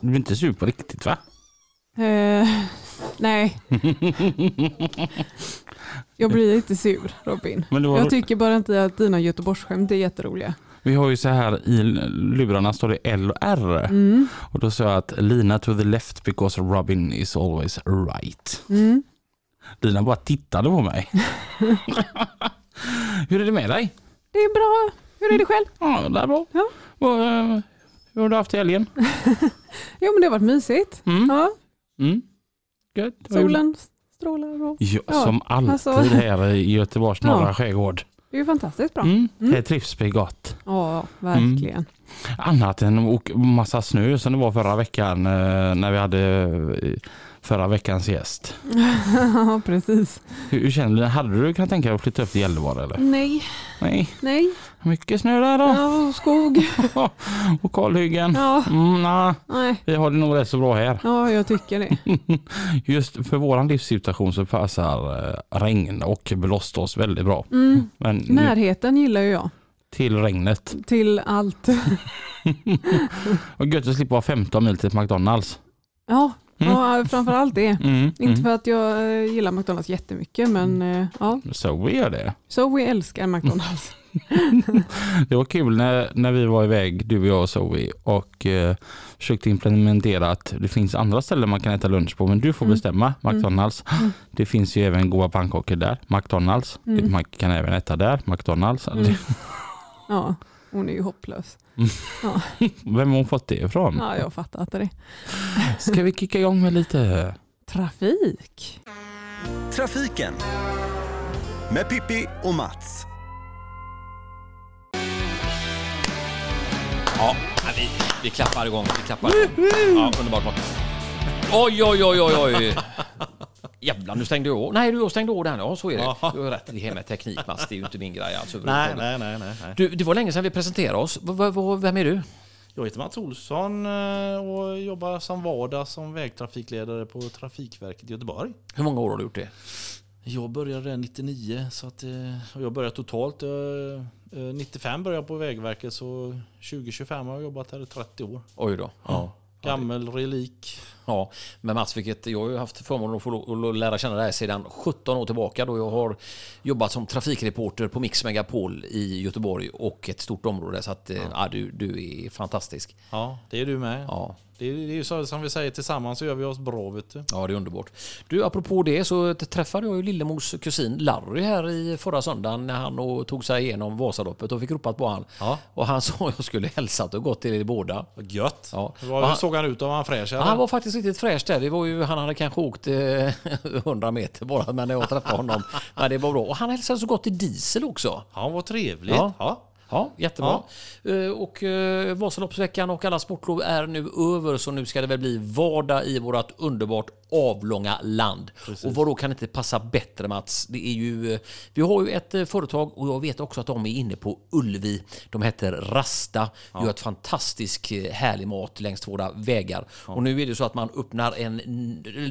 Du är inte sur på riktigt va? Eh, nej. Jag blir lite sur Robin. Var Jag tycker bara inte att dina Göteborgsskämt är jätteroliga. Vi har ju så här i lurarna står det L och R. Mm. Och då sa jag att Lina to the left because Robin is always right. Mm. Lina bara tittade på mig. Hur är det med dig? Det är bra. Hur är det själv? Ja, det är bra. Ja. Och, eh, hur har du haft helgen? Jo men det har varit mysigt. Mm. Ja, Mm. Gjorde- solen strålar och Ja, Ja, som alltid alltså- här i Göteborgs norra Ja. skärgård. det är ju fantastiskt bra. Mm. Mm. Här trivs vi gott. Ja, verkligen. Annat än massa snö som det var förra veckan eh, när vi hade eh, förra veckans gäst. Ja, precis. Hur, hur känner du? Hade du kunnat tänka dig att flytta upp till Gällivare eller? Nej, Nej, nej. Mycket snö där då. Ja, skog. och kalhyggen. Ja, Mm, nah, nej. vi har det nog rätt så bra här. Ja, jag tycker det. Just för våran livssituation så passar eh, regn och blåst oss väldigt bra. Mm. Men nu Närheten gillar ju jag. till regnet. Till allt. Och gött att slippa vara 15 mil till McDonalds. Ja, Mm. ja framför allt det. Mm, Inte mm. för att jag eh, gillar McDonalds jättemycket, men eh, ja. Vi gör det. Vi älskar McDonalds. Det var kul när, när vi var iväg, du och jag och Zoe, och eh, försökte implementera att det finns andra ställen man kan äta lunch på, men du får Mm. bestämma. McDonalds. Mm. Det finns ju även goda pannkakor där. McDonalds. Mm. Man kan även äta där. McDonalds. Mm. Ja, hon är ju hopplös. Vem har hon fått det ifrån? Ja, jag fattar inte det. Ska vi kicka igång med lite... Trafik. Trafiken med Pippi och Mats. Ja, vi, vi klappar igång. Vi klappar igång. Ja, underbart. Oj, oj, oj, oj, oj. Jävlar, nu stängde jag av. Nej, du stängde av den. Ja, så är det. Du har rätt. Det här med teknik, Mats. Det är ju inte min grej alltså. Nej, nej, nej, nej. Du, det var länge sedan vi presenterade oss. V- vem är du? Jag heter Mats Olsson eh, och jobbar som vardag som vägtrafikledare på Trafikverket i Göteborg. Hur många år har du gjort det? Jag började 99 så att eh, och jag började totalt eh, eh, 95 började jag på Vägverket så 2025 har jag jobbat här i 30 år. Oj då. Ja. Gammal relik. Ja, men Mats, vilket, jag har ju haft förmånen att få lära känna dig sedan 17 år tillbaka då jag har jobbat som trafikreporter på Mix Megapol i Göteborg och ett stort område. Så att, ja. du, du är fantastisk. Ja, det är du med. Ja, Det är, det är så som vi säger tillsammans så gör vi oss bra vet du. Ja, det är underbart. Du, apropå det så träffade jag ju Lillemors kusin Larry här i förra söndagen när han tog sig igenom Vasaloppet och fick ropat på han. Ja. Och han sa att jag skulle hälsat och gått till er båda. Vad gött. Ja. Han- hur såg han ut? Var han fräsch eller? Han var faktiskt riktigt fräsch där. Det var ju, han hade kanske åkt eh, 100 meter bara, men när jag träffade honom. Men det var bra. Och han hälsade så gott i diesel också. Han var trevligt. Ja. Ja. Ja, jättebra. Eh, Och eh, Vasaloppsveckan och alla sportlov är nu över så nu ska det väl bli vardag i vårt underbart avlånga land. Och vad då kan inte passa bättre Mats? Det är ju, vi har ju ett eh, företag och jag vet också att de är inne på Ulvi. De heter Rasta, gör ett fantastiskt eh, härlig mat längs våra vägar. Och nu är det så att man öppnar en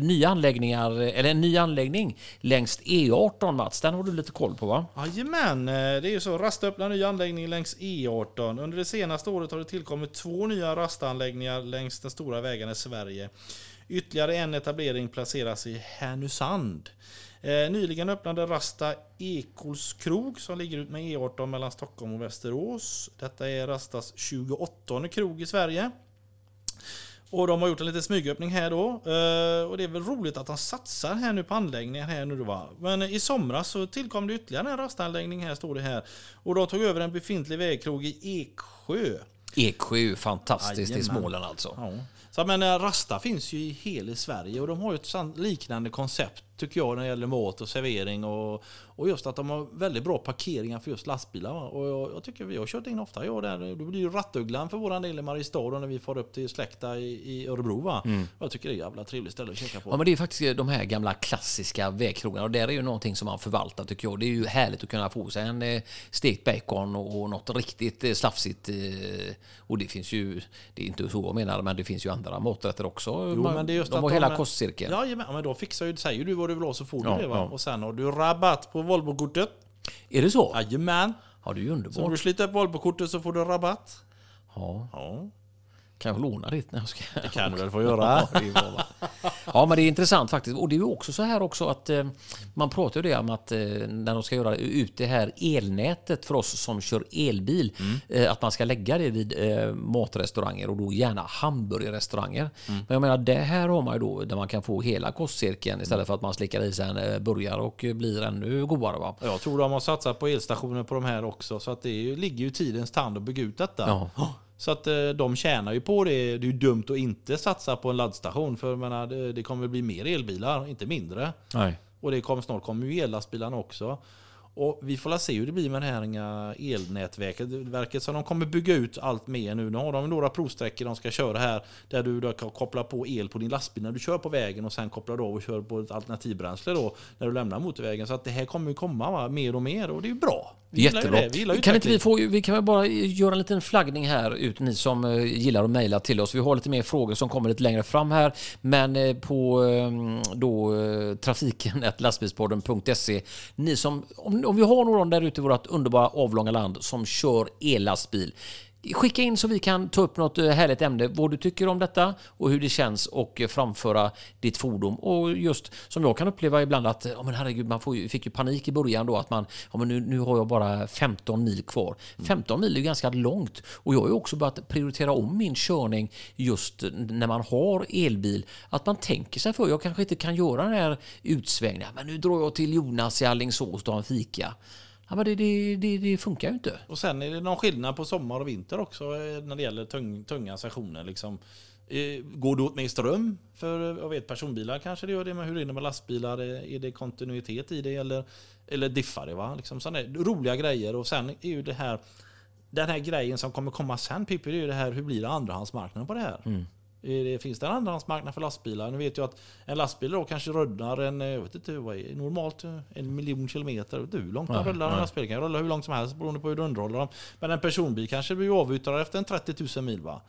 ny anläggningar, eller en ny anläggning längs E18 Mats. Den har du lite koll på va? Jajamän, eh, det är ju så. Rasta öppnar ny anläggning längs E18. Under det senaste året har det tillkommit två nya rastanläggningar längs den stora vägen i Sverige. Ytterligare en etablering placeras i Härnösand. Eh, nyligen öppnade Rasta Ekols krog som ligger ut med E18 mellan Stockholm och Västerås. Detta är Rastas 28 krog i Sverige. Och de har gjort en liten smygöppning här då. Eh, och det är väl roligt att de satsar här nu på anläggningar här nu då va. Men i somras så tillkom det ytterligare en rastanläggning här står det här. Och de tog över en befintlig vägkrog i Eksjö. Eksjö fantastiskt i Jajamän. Småland alltså. Ja. Så jag menar, eh, Rasta finns ju i hela Sverige och de har ju ett liknande koncept tycker jag när det gäller mat och servering och, och just att de har väldigt bra parkeringar för just lastbilar. va. Och jag, jag tycker vi har kört in ofta. Jag där, det blir ju Rattugglan för våran del i Mariestad när vi får upp till släkta i, i Örebro. Va? Jag tycker det är ett jävla trevligt ställe att käka på. Ja, men det är faktiskt de här gamla klassiska vägkrogarna och där är ju någonting som man förvaltar tycker jag. Det är ju härligt att kunna få sig en eh, stekt bacon och, och något riktigt eh, slafsigt. Eh, och det finns ju, det är inte så jag menar, men det finns ju andra maträtter också. Jo, Man- men det är just de att har de- hela kostcirkeln. Ja, men, men då fixar ju, säger du vad du vill ha så får du Ja, det. Va? ja. Och sen har du rabatt på Volvo-kortet. Är det så? Jajamän. Ja, det är ju Så om underbart. du sliter upp Volvo-kortet så får du rabatt. Ja, Ja, kan jag låna ditt när jag ska... det kan du väl få göra. Ja, men det är intressant faktiskt. Och det är också så här också att eh, man pratar ju det om att eh, när de ska göra ut det här elnätet för oss som kör elbil, eh, att man ska lägga det vid matrestauranger och då gärna hamburgerrestauranger. Men jag menar, det här har man ju då där man kan få hela kostcirkeln istället för att man slickar i sig en burgare och blir ännu godare. Va? Jag tror de har satsat på elstationer på de här också. Så att det är ligger ju tidens tand att bygga ut detta. Ja. Så att eh, de tjänar ju på det. Det är ju dumt att inte satsa på en laddstation. För jag menar, det, det kommer bli mer elbilar, inte mindre. Nej. Och det kommer, snart kommer ju ellastbilarna också. Och vi får se hur det blir med det här elnätverket verket, så de kommer bygga ut allt mer nu. Nu har de några provsträckor de ska köra här där du då kan koppla på el på din lastbil när du kör på vägen och sen kopplar du av och kör på ett alternativbränsle då när du lämnar motorvägen. Så att det här kommer ju komma va, mer och mer och det är ju bra. Vi Jättebra. det. Vi kan inte vi, få, vi kan väl bara göra en liten flaggning här ut, ni som eh, gillar att mejla till oss. Vi har lite mer frågor som kommer lite längre fram här. Men eh, på eh, då, trafiken lastbilspodden.se. Ni som, om, om vi har någon där ute i vårt underbara avlånga land som kör ellastbil. Skicka in så vi kan ta upp något eh, härligt ämne, vad du tycker om detta och hur det känns och eh, framföra ditt fordon. Och just som jag kan uppleva ibland att, ja men herregud, man ju, fick ju panik i början då att man, ja men nu, nu har jag bara 15 mil kvar. 15 mil är ganska långt och jag har ju också börjat prioritera om min körning just när man har elbil. Att man tänker sig för, jag kanske inte kan göra den här utsvängningen, men nu drar jag till Jonas i Alingsås och har en fika. Ja, men det, det, det, det funkar ju inte. Och sen är det någon skillnad på sommar och vinter också eh, när det gäller tung, tunga sessioner. Liksom. Eh, Går det åt mer ström? För eh, jag vet personbilar kanske det gör det, men hur är det med lastbilar? Är det kontinuitet i det eller, eller diffar det? Va? Liksom sådana roliga grejer. Och sen är ju det här den här grejen som kommer komma sen Pippi, det är ju det här hur blir det andrahandsmarknaden på det här? Är det, finns det en andrahandsmarknad för lastbilar? Nu vet jag att en lastbil då kanske rullar en, eh, jag vet inte vad är normalt, eh, en miljon kilometer. Jag vet inte hur långt den rullar en lastbil. kan rulla hur långt som helst beroende på hur du underhåller dem. Men en personbil kanske blir avyttrad efter en 30 000 mil va?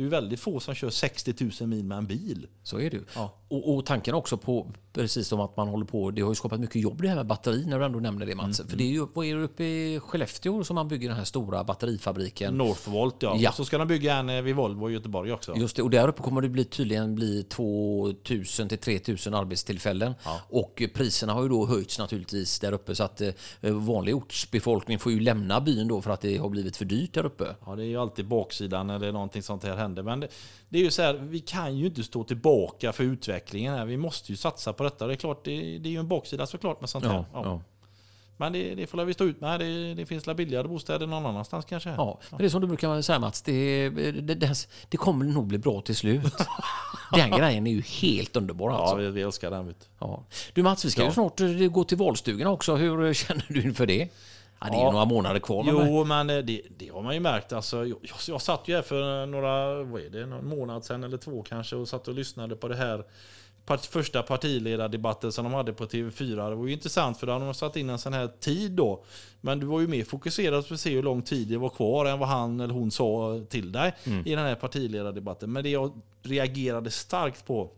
Det är väldigt få som kör 60 000 mil med en bil. Så är det ju. Ja. Och, och tanken också på, precis som att man håller på, det har ju skapat mycket jobb det här med batteri när du ändå nämner det Mats. För det är ju, vad är det uppe i Skellefteå som man bygger den här stora batterifabriken? Northvolt ja. Ja. Och så ska de bygga en eh, vid Volvo i Göteborg också. Just det, och där uppe kommer det bli, tydligen bli 2000 till 3000 arbetstillfällen. Och priserna har ju då höjts naturligtvis där uppe så att eh, vanlig ortsbefolkning får ju lämna byn då för att det har blivit för dyrt där uppe. Ja, det är ju alltid baksidan är någonting sånt här händer. Men det, det är ju så här, vi kan ju inte stå tillbaka för utvecklingen här. Vi måste ju satsa på detta. Det är klart, det, det är ju en baksida såklart med sånt här. Ja. Men det, det får vi stå ut med. Det, det finns la billigare bostäder någon annanstans kanske. Ja, men det är som du brukar säga Mats, det, det, det, kommer nog bli bra till slut. Den grejen är ju helt underbar Ja, alltså. vi, vi älskar den. Vet. Ja. Du Mats, vi ska ju Ja. snart eh, gå till valstugorna också. Hur känner du inför det? Ja, det är ju Ja. några månader kvar. Jo, men eh, det, det har man ju märkt. Alltså, jag, jag, satt ju här för några, vad är det, någon månad sedan eller två kanske och satt och lyssnade på det här part, första partiledardebatten som de hade på TV4. Det var ju intressant för då hade de satt in en sån här tid då. Men du var ju mer fokuserad på att se hur lång tid det var kvar än vad han eller hon sa till dig i den här partiledardebatten. Men det jag reagerade starkt på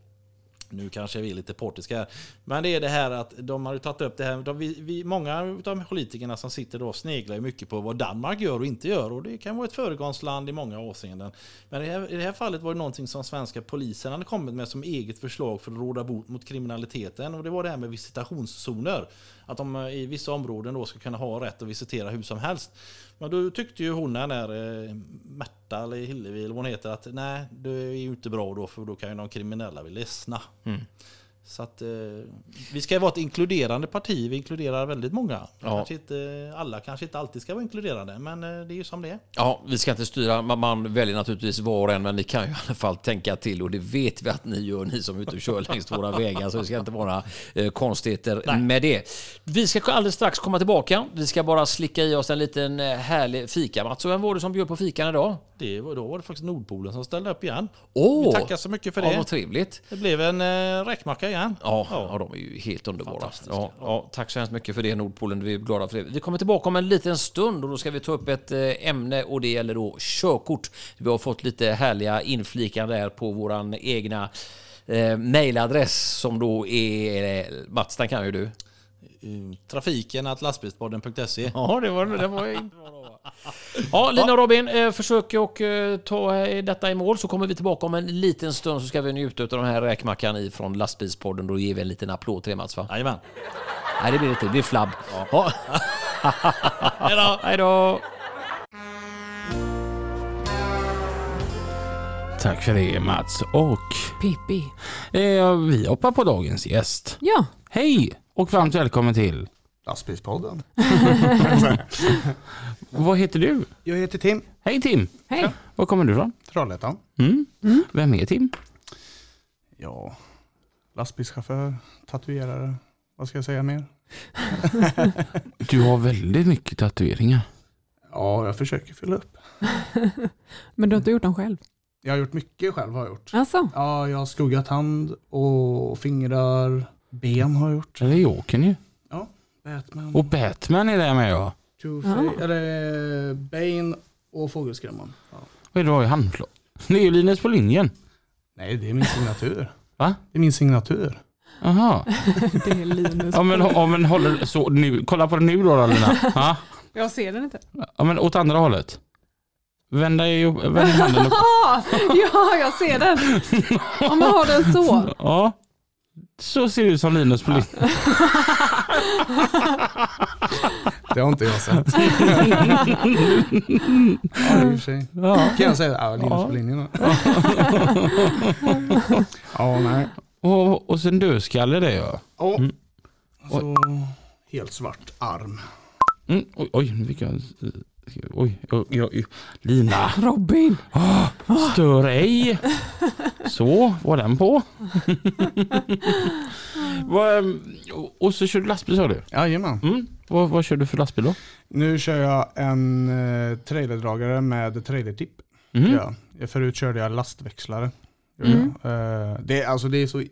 nu kanske vi är lite portiska här. Men det är det här att de har ju tagit upp det här. De, vi, vi, många av de politikerna som sitter då sneglar ju mycket på vad Danmark gör och inte gör. Och det kan vara ett föregångsland i många avseenden. Men i det, här, i det här fallet var det någonting som svenska polisen hade kommit med som eget förslag för att råda bot mot kriminaliteten. Och det var det här med visitationszoner. Att de eh, i vissa områden då ska kunna ha rätt att visitera hur som helst. Men då tyckte ju hon den där eh, Märta eller Hillevi eller vad hon heter att nej, det är ju inte bra då för då kan ju de kriminella bli ledsna. Mm. Så att, eh, vi ska ju vara ett inkluderande parti, vi inkluderar väldigt många. Ja. Kanske inte, alla kanske inte alltid ska vara inkluderande, men eh, det är ju som det är. Ja, vi ska inte styra. Man, man väljer naturligtvis var och en, men ni kan ju i alla fall tänka till och det vet vi att ni gör, ni som är ute och kör längs våra vägar. Så det ska inte vara eh, konstigheter med det. Vi ska alldeles strax komma tillbaka. Vi ska bara slicka i oss en liten eh, härlig fika. Mats, vem var det som bjöd på fikan idag? det var, då var det faktiskt Nordpolen som ställde upp igen. Åh! Vi tackar så mycket för Ja, det. vad trevligt. Det blev en eh, räkmacka igen. Ja, ja. de är ju helt underbara. Ja, ja, tack så hemskt mycket för det Nordpolen, vi är glada för det. Vi kommer tillbaka om en liten stund och då ska vi ta upp ett eh, ämne och det gäller då körkort. Vi har fått lite härliga inflikande där på våran egna eh, mailadress som då är... Eh, Mats, den kan ju du. Eh, Trafiken att lastbilspodden.se. Ja, det var, det var inte bra. Ja, Lina och Robin, eh, försök och eh, ta eh, detta i mål så kommer vi tillbaka om en liten stund så ska vi njuta av den här räkmackan ifrån lastbilspodden. Då ger vi en liten applåd till det Mats va? Jajamän. Nej, det blir det inte. Det blir flabb. Ja. Hej då! Hej då! Tack för det Mats. Och Pippi. eh, vi hoppar på dagens gäst. Ja, Hej och varmt välkommen till. Lastbilspodden. Vad heter du? Jag heter Tim, Hej Tim. hej. Var kommer du ifrån? Trollhättan. Mm. Vem är Tim? Ja, lastbilschaufför, tatuerare. Vad ska jag säga mer? Du har väldigt mycket tatueringar. Ja, jag försöker fylla upp. Men du har inte gjort dem själv? Jag har gjort mycket själv. har jag gjort. Alltså, Ja, jag har skuggat hand och fingrar. Ben har jag gjort. Det är Jokern ju. Batman, Och Batman är där med ja. Two-Face, eller Bane och Fågelskrämman. Ja. Vad är det du har i handflat? Det är ju Linus på linjen. Nej, det är min signatur. Va? Det är min signatur. Jaha. det är Linus. Ja men, ja, men håller så nu. Kolla på det nu då, då Lina. Ja. Jag ser den inte. ja men åt andra hållet. Vänd dig upp, vänd handen upp. Ja, jag ser den. Om man har den så. Ja. Så ser det ut som Linus på linjen. Det har inte jag sett. ja, i och för sig. Ja. Kan jag säga, ja, Linus Ja. på linjen. då. ja, nej. Och, och sen dödskalle det ja. Ja. Mm. Så, helt svart arm. Mm, oj, oj, nu fick jag... Oj, oj, oj. Lina, Robin. stör ej. Så, var den på. Ehm, och- så kör du lastbil sa du? Jajamän. Mm. Vad, vad kör du för lastbil då? Nu kör jag en eh, trailerdragare med trailertipp. Mm. Ja. Jag- Förut körde jag lastväxlare. Mm. jag. Eh, det, är- alltså det är så,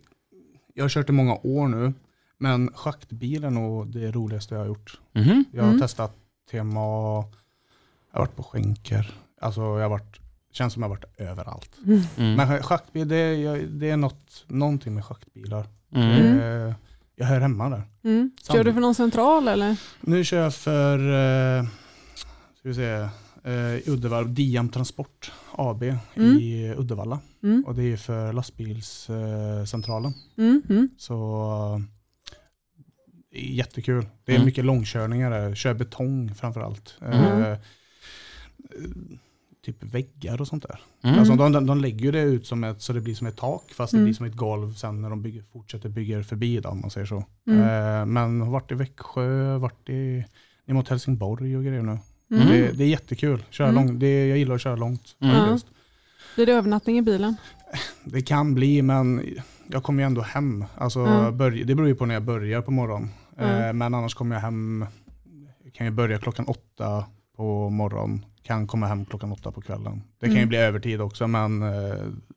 jag har kört i många år nu. Men schaktbil är nog det roligaste jag har gjort. Mhm. Jag har Mm. testat tema, jag har varit på skänker. Alltså jag har varit, känns som jag har varit överallt. Mm. Men schaktbil, det är, det är något, någonting med schaktbilar. Mm. Eh, jag hör hemma där. Mm. Kör du för någon central eller? Nu kör jag för eh, ska vi se, eh, Uddevalla, Diam Transport AB Mm. i Uddevalla. Mm. Och det är för lastbilscentralen. Eh, centralen. Mm. Mm. Så jättekul. Det är Mm. mycket långkörningar där. Kör betong framförallt. Mm. Eh, typ väggar och sånt där. Mm. Alltså de, de, de lägger ju det ut som ett, så det blir som ett tak fast det Mm. blir som ett golv sen när de bygger, fortsätter bygga förbi då, om man säger så. Mm. Eh, men har varit i Växjö, varit i, ner mot Helsingborg och grejer nu. Mm. Det, det är jättekul. Köra Mm. långt. Det, jag gillar att köra långt. Mm. faktiskt. Blir det övernattning i bilen? Det kan bli, men jag kommer ju ändå hem. Alltså, Mm. börj- det beror ju på när jag börjar på morgonen. Mm. Eh, men annars kommer jag hem, kan ju börja klockan åtta på morgonen, kan komma hem klockan åtta på kvällen. Det kan ju Mm. bli övertid också, men eh,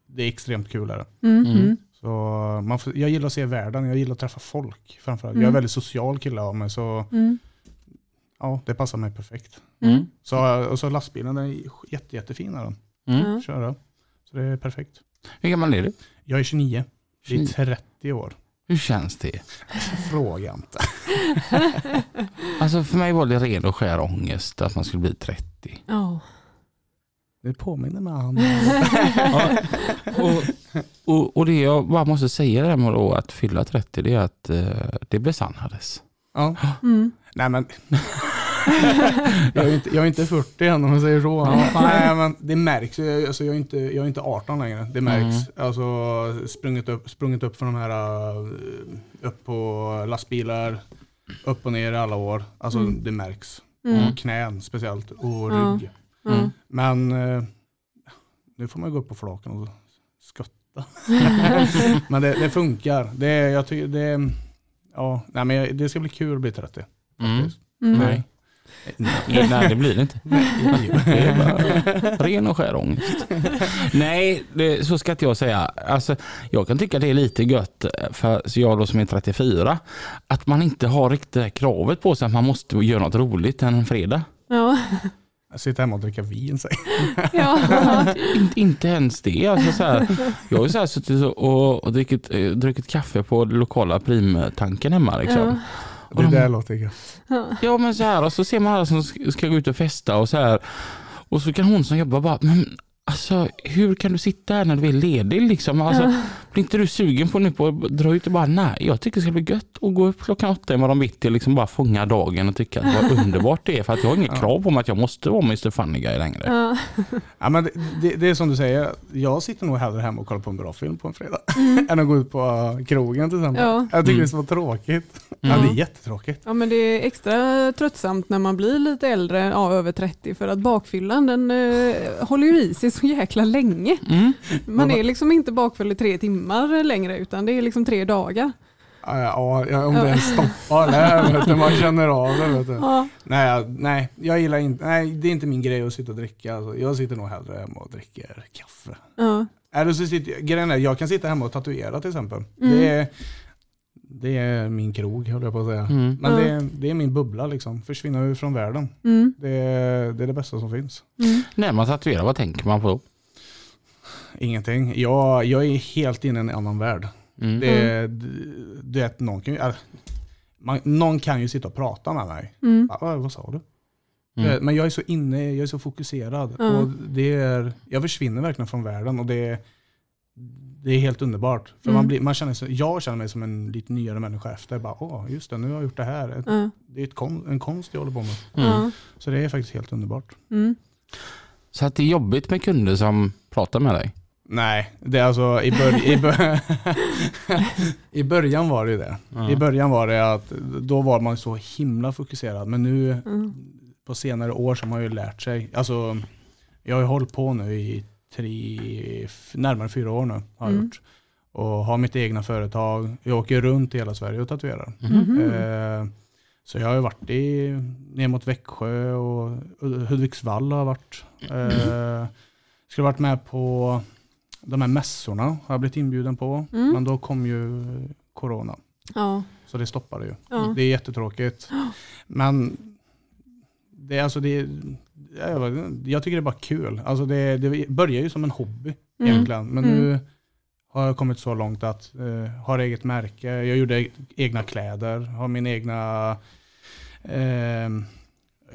det är extremt kul. Är det. Mm. Mm. Mm. Så man får, jag gillar att se världen, jag gillar att träffa folk framförallt. Jag är en väldigt social kille av mig, så Mm. ja, det passar mig perfekt. Mm. Så, och så lastbilen den är jätte, jättefin. Är den. Mm. Köra. Så det är perfekt. Hur gammal är du? Jag är 29, det är 29. 30 år. Hur känns det? Fråga inte. Alltså för mig var det ren och skär ångest att man skulle bli 30. Ja. Det påminner mig om Ja. Och, och, och det jag bara måste säga där med då att fylla 30 det är att eh, det besannades. Ja. Mm. Nej men jag, är inte, jag är inte 40 än om man säger så. Nej, men det märks. Jag, alltså, jag, är inte, jag är inte 18 längre. Det märks. Alltså sprungit upp, sprungit upp för de här, uh, upp på lastbilar, upp och ner i alla år. Alltså det märks. Och knän speciellt och rygg. Mm. Men uh, nu får man gå upp på flaken och skotta. men det, det funkar. Det, jag tycker det, ja, nej, men det ska bli kul att bli 30. Mm. Mm. Nej. Nej, nej, det blir det inte. Det är bara ren och skär ångest. Nej, det, så ska inte jag säga. Alltså, jag kan tycka det är lite gött för jag då som är 34, att man inte har riktigt det här kravet på sig att man måste göra något roligt en fredag. Ja. Sitter hemma och dricker vin. säger Ja. Inte, inte ens det. Alltså, så här, jag har ju så här suttit och, och, druckit, eh, druckit kaffe på lokala primtanken hemma. Liksom. Ja. Det där låter gött. Ja men så här och så ser man alla som ska ska gå ut och festa och så här. Och så kan hon som jobbar bara, men alltså hur kan du sitta här när du är ledig liksom? Alltså, Blir inte du sugen på nu på att dra ut och bara, nej jag tycker det ska bli gött att gå upp klockan åtta imorgon bitti och liksom bara fånga dagen och tycka att vad underbart det är. För att jag har inget krav på mig att jag måste vara Mr Funny Guy längre. Ja. Ja, men det, det, det är som du säger, jag sitter nog hellre hemma och kollar på en bra film på en fredag. Mm. än att gå ut på krogen till exempel. Ja. Jag tycker Mm. det är så tråkigt. Ja, det är jättetråkigt. ja, men det är extra tröttsamt när man blir lite äldre, ja, över 30, för att bakfyllan den eh, håller ju i sig så jäkla länge. Mm. Man är liksom inte bakfull i tre timmar längre, utan det är liksom tre dagar. Ja, ja, om det stoppar där, vet du, man känner av det. Vet du. Ja. Nej, nej, jag gillar inte, nej, det är inte min grej att sitta och dricka. Alltså, jag sitter nog hellre hemma och dricker kaffe. Ja. Eller så sitter, grejen är, jag kan sitta hemma och tatuera till exempel. Mm. Det, är, det är min krog, höll jag på att säga. Mm. Men Ja. det, är, det är min bubbla liksom. Försvinna ur från världen. Mm. Det, är- det är det bästa som finns. Mm. När man tatuerar, vad tänker man på då? Ingenting. Jag, jag är helt inne i en annan värld. Mm. Det, du vet, någon kan ju, äh, man, någon kan ju sitta och prata med mig. Mm. Ja, vad, sa du? Mm. Men jag är så inne, jag är så fokuserad. Och det är, jag försvinner verkligen från världen och det är, det är helt underbart. För Mm. man blir, man känner sig, jag känner mig som en lite nyare människa efter. Bara, Åh, just det, nu har jag gjort det här. Ja. Det är ett kon, en konst jag håller på med. Ja. Så det är faktiskt helt underbart. Mm. Så att det är jobbigt med kunder som pratar med dig? Nej, det är alltså i, bör, i, bör, i början var det ju det. I början var det att då var man så himla fokuserad. Men nu Mm. på senare år så har man ju lärt sig. Alltså, jag har ju hållit på nu i tre, närmare fyra år nu. Har jag Mm. gjort. Och har mitt egna företag. Jag åker runt i hela Sverige och tatuerar. Mhm. Eh, så jag har ju varit i, ner mot Växjö och Hudiksvall har jag varit. Eh, skulle varit med på de här mässorna har jag blivit inbjuden på. Mm. Men då kom ju corona. Ja. Så det stoppade ju. Ja. Det är jättetråkigt. Men det, är alltså det, jag, jag tycker det är bara kul. Alltså det, det börjar ju som en hobby Mm. egentligen. Men Mm. nu har jag kommit så långt att eh, har eget märke. Jag gjorde egna kläder. Har min egna eh,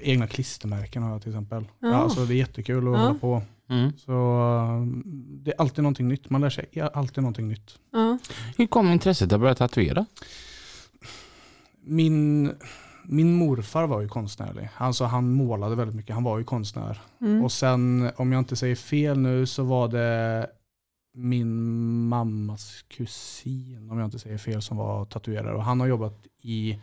egna klistermärken har jag till exempel. Ja. Ja. alltså det är jättekul att Ja. hålla på. Mm. Så det är alltid någonting nytt. Man lär sig alltid någonting nytt. Ja. Hur kom intresset att börja tatuera? Min, min morfar var ju konstnärlig. Alltså han målade väldigt mycket. Han var ju konstnär. Mm. Och sen, om jag inte säger fel nu, så var det min mammas kusin, om jag inte säger fel, som var tatuerare. Och han har jobbat i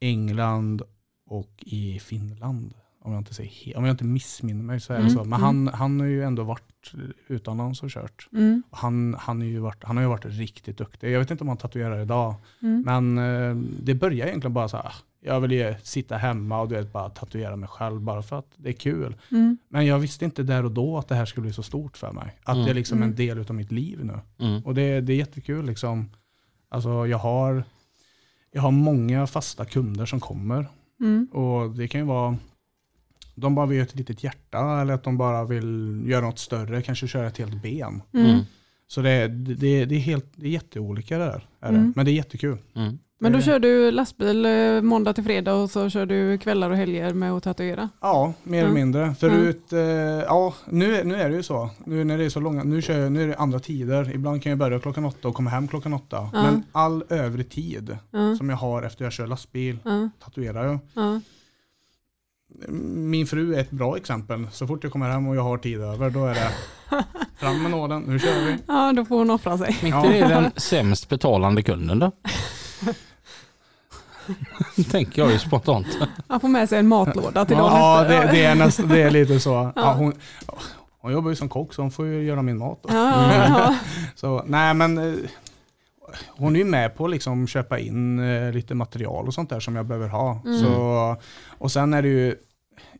England och i Finland. Om jag inte, säger om jag inte missminner mig så är det Mm, så. Men mm. han, han har ju ändå varit utomlands och kört. Mm. Han, han, är ju varit, han har ju varit riktigt duktig. Jag vet inte om han tatuerar idag. Mm. Men eh, det börjar egentligen bara så här. Jag vill ju sitta hemma och du vet, bara tatuera mig själv bara för att det är kul. Mm. Men jag visste inte där och då att det här skulle bli så stort för mig. Att Mm. det är liksom en Mm. del av mitt liv nu. Mm. Och det, det är jättekul liksom. Alltså jag har, jag har många fasta kunder som kommer. Mm. Och det kan ju vara, de bara vill göra ett litet hjärta eller att de bara vill göra något större, kanske köra ett helt ben. Mm. Så det, det, det, är, helt, det är jätteolika det där. Är det. Mm. Men det är jättekul. Mm. Men då Det- kör du lastbil eh, måndag till fredag och så kör du kvällar och helger med att tatuera? Ja, mer eller Mm. mindre. Förut, eh, ja, nu, är- nu är det ju så. Nu när det är så långa, nu, kör jag, nu är det andra tider. Ibland kan jag börja klockan åtta och komma hem klockan åtta. Ja. Men all övrig tid Ja. som jag har efter jag kör lastbil, Ja. tatuerar jag. Ja. min fru är ett bra exempel. Så fort jag kommer hem och jag har tid över, då är det fram med nålen, nu kör vi. Ja, då får hon offra sig. Men inte det är den sämst betalande kunden då? Tänker jag ju spontant. Han får med sig en matlåda till dagen Ja, efter. det, det, är näst, det är lite så. Ja, hon, hon jobbar ju som kock så hon får ju göra min mat. Då. Ja, ja, ja. Så, nej men eh, hon är ju med på att liksom köpa in eh, lite material och sånt där som jag behöver ha. Mm. Så, och sen är det ju,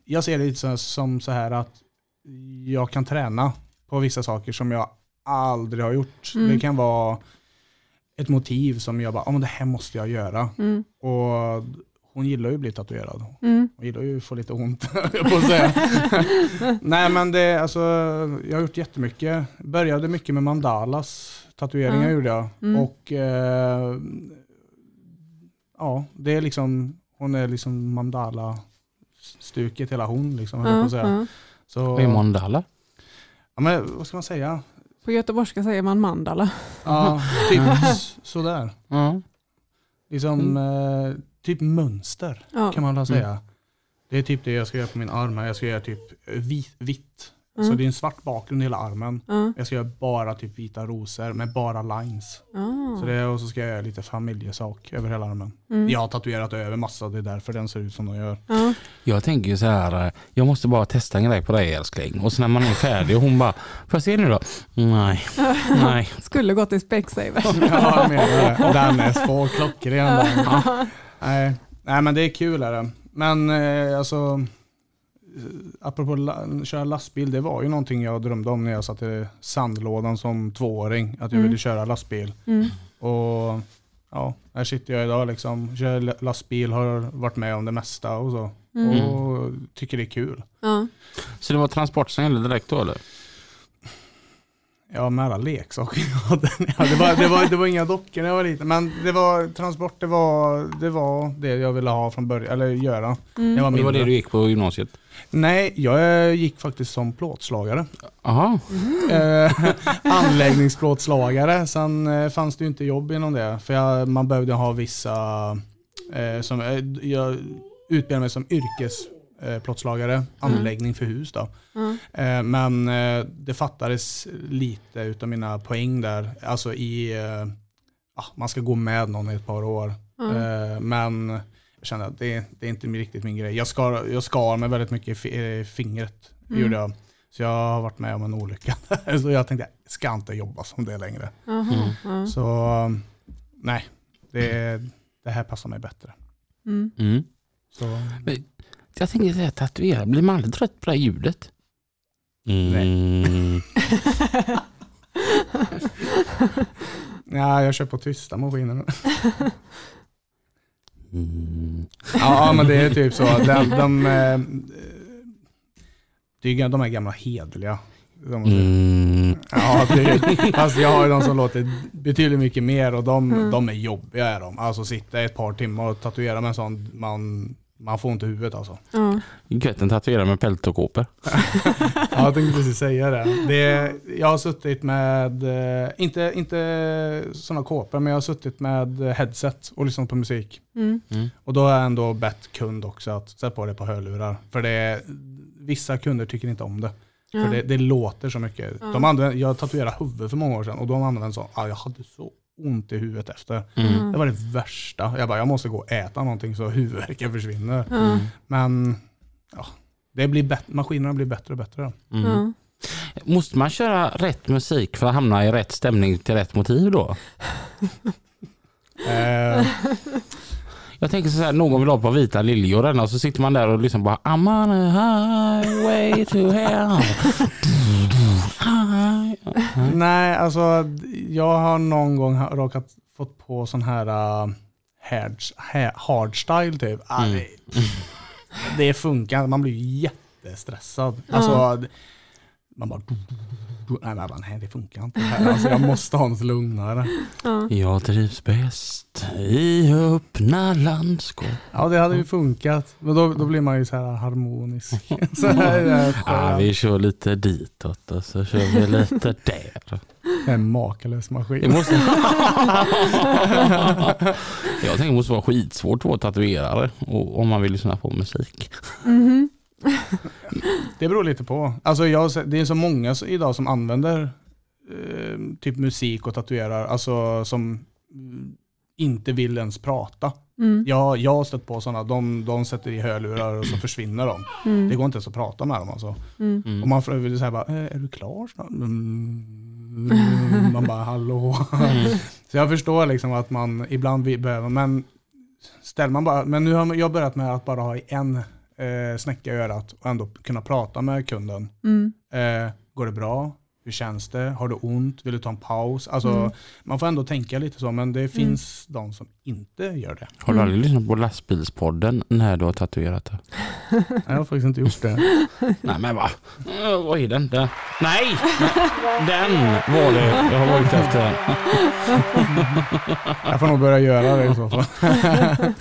jag ser det lite så- som så här att jag kan träna på vissa saker som jag aldrig har gjort. Mm. Det kan vara ett motiv som jag bara, ja men det här måste jag göra. Mm, Och hon gillar ju att bli tatuerad. mm, Hon gillar ju att få lite ont, på att säga. Nej men det, alltså, jag har gjort jättemycket. Började mycket med mandalas, tatueringar Ja. gjorde jag. Mm. Och eh, ja, det är liksom, hon är liksom mandala-stuket hela hon liksom, på att säga. ja. Så, Vad är mandala? ja, men vad ska man säga? På göteborgska säger man mandala. Ja, typ sådär. Ja. Liksom, eh, typ mönster. Ja. kan man väl säga. Det är typ det jag ska göra på min arm här. Jag ska göra typ eh, vit, Så Mm. det är en svart bakgrund i hela armen. Ja. Jag ska göra bara typ vita rosor med bara lines. Ja. Så det, och så ska jag göra lite familjesak över hela armen. Mm. Jag har tatuerat över massa, det är därför den ser ut som den gör. Ja. Jag tänker ju så här, jag måste bara testa en grej på dig älskling. Och sen när man är färdig och hon bara, får jag se nu då? Nej, nej. Skulle gått till Specsavers. ja, jag menar det. Den är så klockren. Nej. Nej, men det är kul är det. Men eh, alltså, apropå la, köra lastbil, det var ju någonting jag drömde om när jag satt i sandlådan som tvååring, att jag Mm. ville köra lastbil. Mm. Och ja, här sitter jag idag liksom, kör la- lastbil, har varit med om det mesta och så. Mm. Och tycker det är kul. Ja. Så det var transport som gällde direkt då eller? Ja, med alla leksaker ja, det, var, det, var, det var inga dockor när jag var liten, men det var transport, det var det, var det jag ville ha från början, eller göra. Mm. Jag var det var det du gick på gymnasiet? Nej, jag gick faktiskt som plåtslagare. Jaha. Eh, anläggningsplåtslagare. Sen eh, fanns det ju inte jobb inom det. För jag, man behövde ha vissa, eh, som, eh, jag utbildade mig som yrkesplåtslagare, eh, plåtslagare, anläggning för hus då. Ja. Eh, men det fattades lite utav mina poäng där. Alltså i, eh, ah, man ska gå med någon i ett par år. Eh, men kände att det, det är inte riktigt min grej. Jag skar, jag skar mig väldigt mycket i eh, fingret. Mm. Gjorde jag. Så jag har varit med om en olycka. så jag tänkte, jag ska inte jobba som det längre. Ja. Så nej, det, det här passar mig bättre. Mm. Mm. Så, Jag tänker säga tatuera, blir man aldrig trött på det här ljudet? Mm. ja, jag kör på tysta maskiner. Mm. ja, men det är typ så. De, de, eh, är ju de här gamla hedliga. De, Mm. Ja, fast jag har ju de som låter betydligt mycket mer och de, Mm. de är jobbiga. Är de. Alltså sitta ett par timmar och tatuera med en sån, man, man får inte huvudet alltså. Gött en tatuerare med pält och kåpor. Ja, jag tänkte precis säga det. det. Jag har suttit med, eh, inte, inte sådana kåpor, men jag har suttit med headset och lyssnat på musik. Mm. Och då har jag ändå bett kund också att sätta på det på hörlurar. För det, vissa kunder tycker inte om det. För det, det låter så mycket. De använder, jag tatuerade huvudet för många år sedan och de använde en sån, ah, jag hade så ont i huvudet efter. Mm. Det var det värsta. Jag bara, jag måste gå och äta någonting så huvudvärken försvinner. Ja. Men ja, det blir bättre, maskinerna blir bättre och bättre. Mm. Måste man köra rätt musik för att hamna i rätt stämning till rätt motiv då? Eh, Jag tänker så här, någon vill ha på vita liljor och så sitter man där och lyssnar på I'm on a highway to hell. nej, alltså jag har någon gång råkat fått på sån här uh, hard, ha- hardstyle typ. Ah, Mm. det, det funkar, man blir ju jättestressad. Alltså, man bara... Nej, bara, nej det funkar inte. här. Alltså, jag måste ha något lugnare. Ja. Jag trivs bäst i öppna landskap. Ja, det hade ju funkat. Men då, då blir man ju så här harmonisk. Så här, skönt. vi kör lite ditåt och så kör vi lite där. En makalös Det maskin. måste... jag tänker det måste vara skitsvårt att vara tatuerare och, om man vill lyssna på musik. Mhm. Det beror lite på. Alltså jag, det är så många idag som använder eh, typ musik och tatuerar, alltså som mm, inte vill ens prata. Mm. Jag, jag har stött på sådana, de, de sätter i hörlurar och så försvinner de. Mm. Det går inte ens att prata med dem alltså. Mm. Mm. Och man frågar så här bara, "Eh, är du klar snart? Mm. Man bara, hallå. Så jag förstår liksom att man ibland behöver, men ställer man bara, men nu har jag börjat med att bara ha en eh, snäcka i örat och ändå kunna prata med kunden. Mm. Eh, går det bra? Hur känns det? Har du ont? Vill du ta en paus? Alltså, Mm. Man får ändå tänka lite så, men det finns de som inte gör det. Har du aldrig lyssnat på lastbilspodden när du har tatuerat det? Jag har faktiskt inte gjort det. Nej men va? Uh, vad är den? den? Nej! Den var det jag har varit efter. Jag får nog börja göra det i så fall.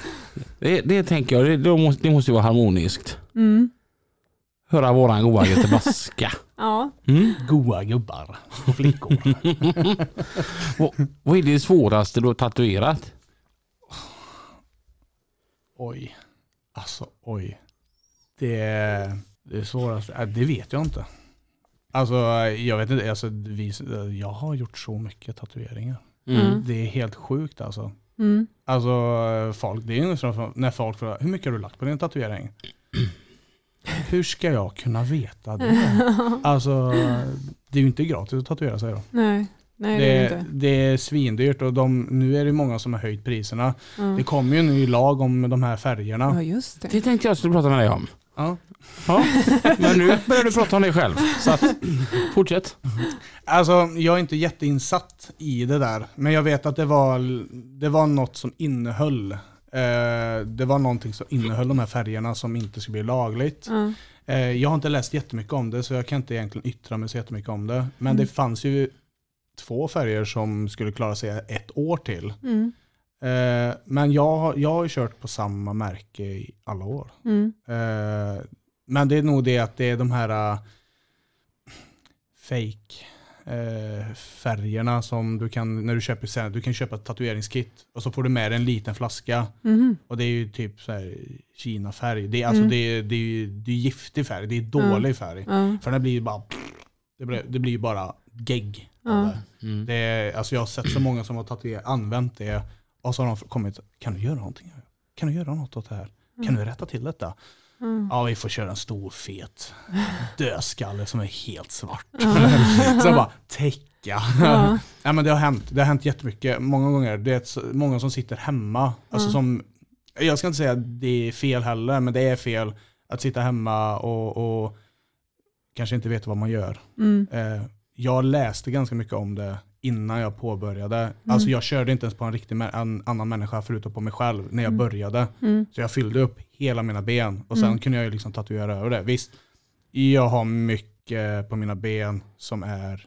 Det, det tänker jag, det, det, måste, det måste ju vara harmoniskt. Mm. Höra våran goa göteborgska. Ja. Mm. Goa gubbar och flickor. vad, vad är det svåraste du har tatuerat? Oj. Alltså oj. Det, det svåraste, äh, det vet jag inte. Alltså jag vet inte, alltså, vi, jag har gjort så mycket tatueringar. Mm. Det är helt sjukt alltså. Mm. Alltså folk, det är ju när folk frågar hur mycket har du lagt på din tatuering? Hur ska jag kunna veta det? Alltså det är ju inte gratis att tatuera sig då. Nej. Nej det är det inte. det är svindyrt och de, nu är det många som har höjt priserna. Ja. Det kommer ju en ny lag om de här färgerna. ja just det. Det tänkte jag skulle prata med dig om. Ja. Ja, men nu börjar du prata om dig själv. Så att, fortsätt. Alltså jag är inte jätteinsatt i det där. Men jag vet att det var, det var något som innehöll eh, det var någonting som innehöll de här färgerna som inte skulle bli lagligt. Ja. Eh, jag har inte läst jättemycket om det så jag kan inte egentligen yttra mig så jättemycket om det. Men Mm. det fanns ju två färger som skulle klara sig ett år till. Mm. Eh, men jag, har- jag har ju kört på samma märke i alla år. Mm. Eh, men det är nog det att det är de här uh, fake eh, färgerna som du kan, när du köper sen, du kan köpa ett tatueringskit och så får du med dig en liten flaska Mhm. och det är ju typ så här Kina-färg. Det är, alltså, Mm. det, är, det, är, ju- det är giftig färg, det är dålig färg. För den blir ju bara, det blir, det blir bara gegg. Ja. det. Mm. Det är, alltså jag har sett så många som har tatuerat, använt det och så har de kommit, kan du göra någonting? Kan du göra något åt det här? Kan du rätta till detta? Mm. Ja, vi får köra en stor fet dödskalle som är helt svart. Så bara, täcka. Ja. ja, men det har hänt. Det har hänt jättemycket. Många gånger. Det är många som sitter hemma. Alltså Ja. som, jag ska inte säga att det är fel heller, men det är fel att sitta hemma och, och kanske inte veta vad man gör. Mm. Eh, jag läste ganska mycket om det innan jag påbörjade. Alltså jag körde inte ens på en riktig en annan människa förutom på mig själv när jag Mm. började. Mm. Så jag fyllde upp hela mina ben och sen Mm. kunde jag ju liksom tatuera över det. Visst, jag har mycket på mina ben som är,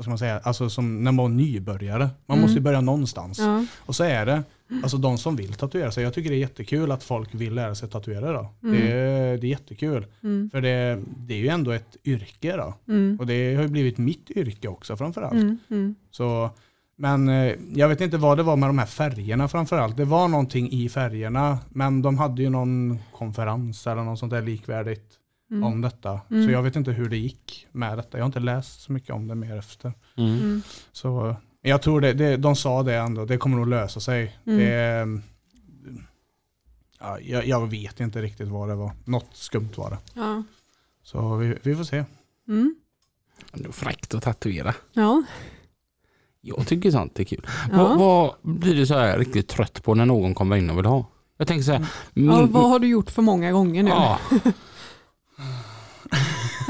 vad ska man säga, alltså som när man var nybörjare. Man Mm. måste ju börja någonstans. Ja. Och så är det, alltså de som vill tatuera sig, jag tycker det är jättekul att folk vill lära sig tatuera då. Mm. Det, är, det är jättekul. Mm. För det, det är ju ändå ett yrke då. Mm. Och det har ju blivit mitt yrke också framförallt. Mm. Mm. Så, men eh, jag vet inte vad det var med de här färgerna framförallt. Det var någonting i färgerna, men de hade ju någon konferens eller något sånt där likvärdigt Mm. om detta. Mm. Så jag vet inte hur det gick med detta. Jag har inte läst så mycket om det mer efter. Mm. Mm. Så eh, jag tror det, det de sa det ändå, det kommer nog lösa sig. Mm. Det, eh, ja, jag, jag vet inte riktigt vad det var. Något skumt var det. Ja. Så vi, vi får se. Mm. Det fräckt att tatuera. Ja. Jag tycker sånt är kul. Ja. Vad, vad blir du så här riktigt trött på när någon kommer in och vill ha? Jag tänker så här. Min, Ja, vad har du gjort för många gånger nu? ja,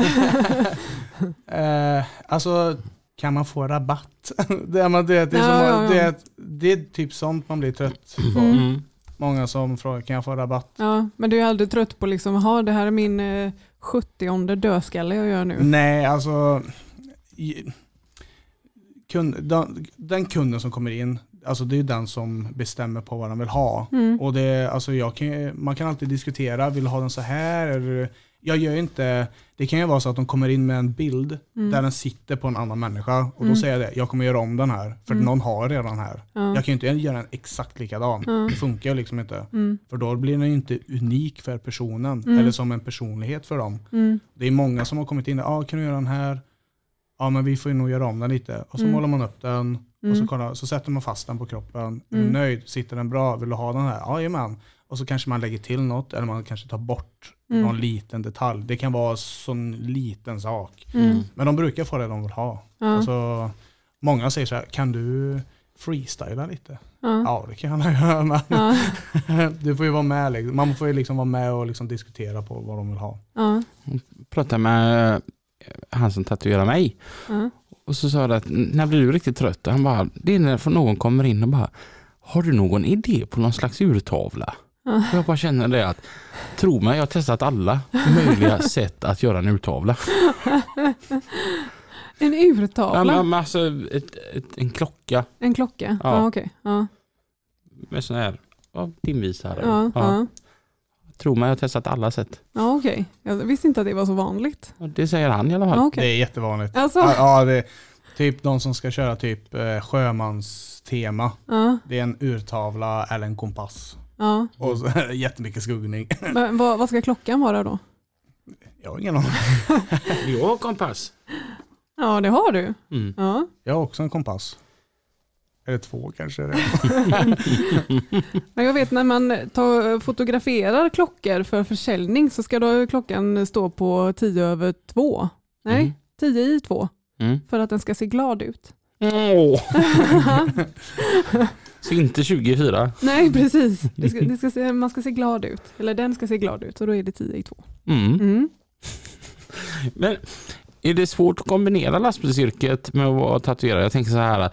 Eh, alltså, kan man få rabatt? det, är, man- det, det, är Ja, som, ja, ja. Det, är, det är typ sånt man blir trött på. Mm. mm. Många som frågar, kan jag få rabatt? Ja, men du är aldrig trött på liksom, ha det här är min eh, 70 dödskalle jag gör nu. Nej, alltså... i- Kund, den, den kunden som kommer in, alltså det är den som bestämmer på vad den vill ha. Mm. Och det, alltså jag kan, man kan alltid diskutera, vill du ha den så här? Eller jag gör inte, det kan ju vara så att de kommer in med en bild Mm. där den sitter på en annan människa och då Mm. säger jag det, jag kommer göra om den här, för Mm. någon har redan här. Ja. Jag kan ju inte göra den exakt likadan, Ja. det funkar ju liksom inte. Mm. För då blir den ju inte unik för personen, Mm. eller som en personlighet för dem. Det är många som har kommit in, ja ah, kan du göra den här? Ja men vi får ju nog göra om den lite. Och så målar man upp den, och så, kollar, så sätter man fast den på kroppen. Är du nöjd? Sitter den bra? Vill du ha den här? Jajamän. Och så kanske man lägger till något, eller man kanske tar bort Mm. någon liten detalj. Det kan vara sån liten sak. Mm. Men de brukar få det de vill ha. Ja. Alltså, många säger så här, kan du freestyla lite? Ja. Ja, det kan jag göra. Men Ja. du får ju vara med. Liksom. Man får ju liksom vara med och liksom diskutera på vad de vill ha. Ja. Pratade med eh, han som tatuerar mig. Ja. Och så sa jag att när blir du riktigt trött? Han bara, det är när någon kommer in och bara, har du någon idé på någon slags urtavla? Ja. Och jag bara känner det att, tro mig, jag har testat alla möjliga sätt att göra en urtavla. En Ja, urtavla? men, men alltså ett, ett, en klocka En klocka? Ja. Ja, okej. Ja. med sån här ja, timvisare. Ja, ja. Tro mig, jag har testat alla sätt. ja okej. Jag visste inte att det var så vanligt. Det säger han i alla fall. Ja, Det är jättevanligt. Alltså, Ja, ja, det är typ de som ska köra typ eh, sjömanstema. ja, Det är en urtavla eller en kompass. Ja. Och så är det jättemycket skuggning. Men, vad, vad ska klockan vara då? Jag har ingen aning. Jag har kompass. Ja, det har du. Mm. Ja. Jag har också en kompass. Eller två kanske. det. Men jag vet när man tar, fotograferar klockor för försäljning så ska då klockan stå på 10 över 2. Nej, Mm. 10 i 2. Mm. För att den ska se glad ut. Åh. Så inte 24. Nej, precis. Det ska, det ska se, man ska se glad ut. Eller den ska se glad ut och då är det 10 i 2. Mm. Mm. Men är det svårt att kombinera lastbilsyrket med att vara tatuerare? Jag tänker så här,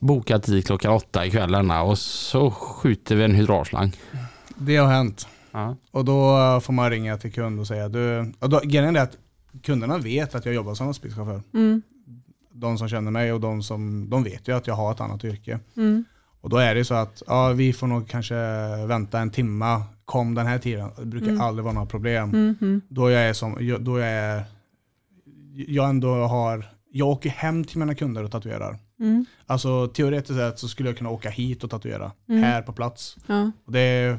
boka tid klockan åtta ikväll denna och så skjuter vi en hydraulslang. Det har hänt. Ja. Och då får man ringa till kund och säga du, och då, grejen är att kunderna vet att jag jobbar som lastbilschaufför. Mm. De som känner mig och de som, de vet ju att jag har ett annat yrke. Mm. Och då är det så att ja, vi får nog kanske vänta en timma, kom den här tiden. Det brukar Mm. aldrig vara några problem. Mm. Mm. Då jag är som, jag- då jag är, jag ändå har, jag åker hem till mina kunder och tatuerar. Mm. Alltså teoretiskt sett så skulle jag kunna åka hit och tatuera, Mm. här på plats. Ja. Och det, är,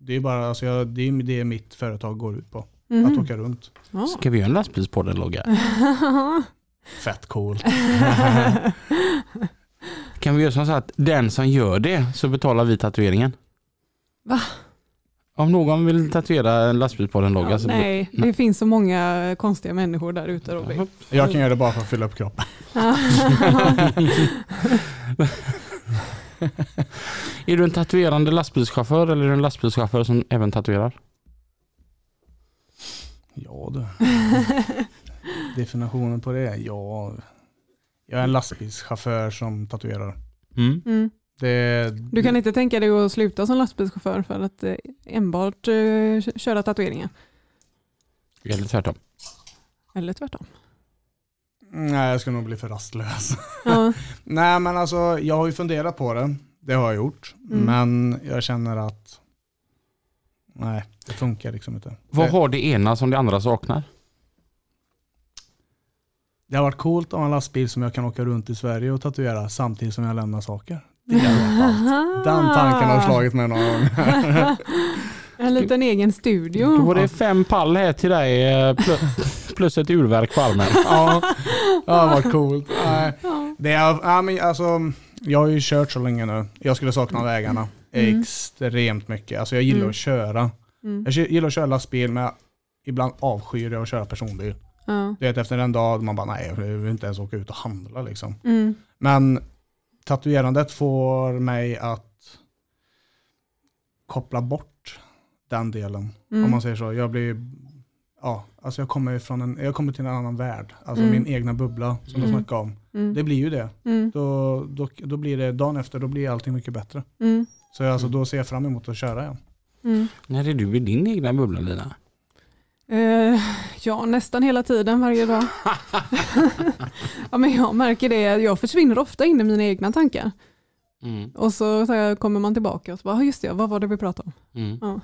det är bara, alltså jag, det är det mitt företag går ut på. Mhm. Att åka runt. Ja. Ska vi göra en lastbilspodden-logga? Fett coolt. Kan vi göra som så att den som gör det så betalar vi tatueringen? Va? Om någon vill tatuera en lastbilspodden-logga Ja, så... nej, det finns så många konstiga människor där ute Robin. Jag kan göra det bara för att fylla upp kroppen. Är du en tatuerande lastbilschaufför eller är du en lastbilschaufför som även tatuerar? Ja du. Definitionen på det? Ja. Jag är en lastbilschaufför som tatuerar. Mm. Mm. Det, Du kan inte tänka dig att sluta som lastbilschaufför för att eh, enbart eh, köra tatueringar? Eller tvärtom. Eller tvärtom? Nej, jag ska nog bli för rastlös. Ja. Nej, men alltså jag har ju funderat på det. Det har jag gjort. Mm. Men jag känner att nej, det funkar liksom inte. Vad Det, har det ena som det andra saknar? Det har varit coolt att ha en lastbil som jag kan åka runt i Sverige och tatuera samtidigt som jag lämnar saker. Det är. Den tanken har slagit mig någon gång. En liten egen Då studio. var det fem pall här till dig eh, plus, ett urverk på armen. ja, har varit coolt. Nej. Ja. Det är, ja, men alltså, jag har ju kört så länge nu. Jag skulle sakna vägarna Mm. extremt mycket. Alltså jag gillar Mm. att köra. Mm. Jag gillar att köra lastbil men ibland avskyr jag att köra personbil. Ja. Du vet efter en dag man bara nej jag vill inte ens åka ut och handla liksom. Mm. Men tatuerandet får mig att koppla bort den delen. Mm. Om man säger så. Jag blir, ja, alltså jag kommer, från en, jag kommer till en annan värld. Alltså Mm. min egna bubbla som jag Mm. snackade om. Mm. Det blir ju det. Mm. Då, då, då blir det dagen efter, då blir allting mycket bättre. Mm. Så jag, alltså, då ser jag fram emot att köra igen. Mm. När är du i din egna bubbla Lina? Eh, ja, nästan hela tiden varje dag. ja, men jag märker det, jag försvinner ofta in i mina egna tankar. Mm. Och så, så här kommer man tillbaka och så bara, "Ah, just det, vad var det vi pratade om? Mm. Ja.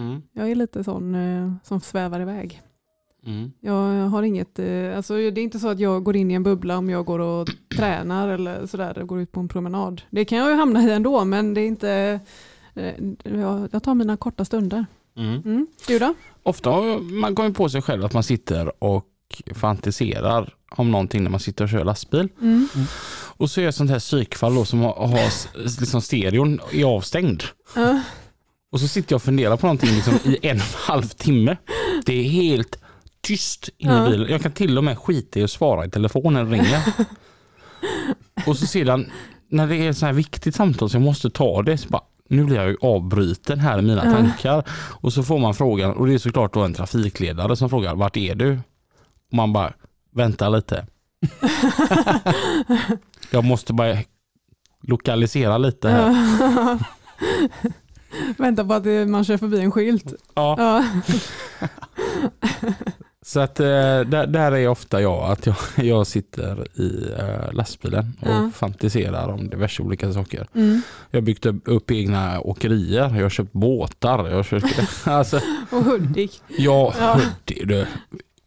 Mm. Jag är lite sån eh, som svävar iväg. Mm. Jag har inget, eh, alltså det är inte så att jag går in i en bubbla om jag går och tränar eller sådär, går ut på en promenad. Det kan jag ju hamna i ändå, men det är inte, jag, jag tar mina korta stunder. Mm. Mm. Du då? Ofta man kommer på sig själv att man sitter och fantiserar om någonting när man sitter och kör lastbil. Mm. Och så är jag sånt här psykfall då som har, liksom stereon är avstängd. Ja. Och så sitter jag och funderar på någonting liksom i en och en halv timme. Det är helt tyst inne i bilen. Jag kan till och med skita i att svara i telefonen det ringer. och så sedan när det är ett så här viktigt samtal så jag måste ta det så bara nu blir jag ju avbruten här i mina Ja. tankar. Och så får man frågan och det är såklart då en trafikledare som frågar vart är du? Och man bara vänta lite. jag måste bara lokalisera lite här. Vänta på att man kör förbi en skylt. Ja. Ja. Så att eh, där, där är ofta jag, att jag, jag sitter i eh, lastbilen och Ja. fantiserar om diverse olika saker. Mm. Jag har byggt upp, egna åkerier, jag har köpt båtar. Jag, har köpt, alltså, Och Hudik. jag, Ja. det, det,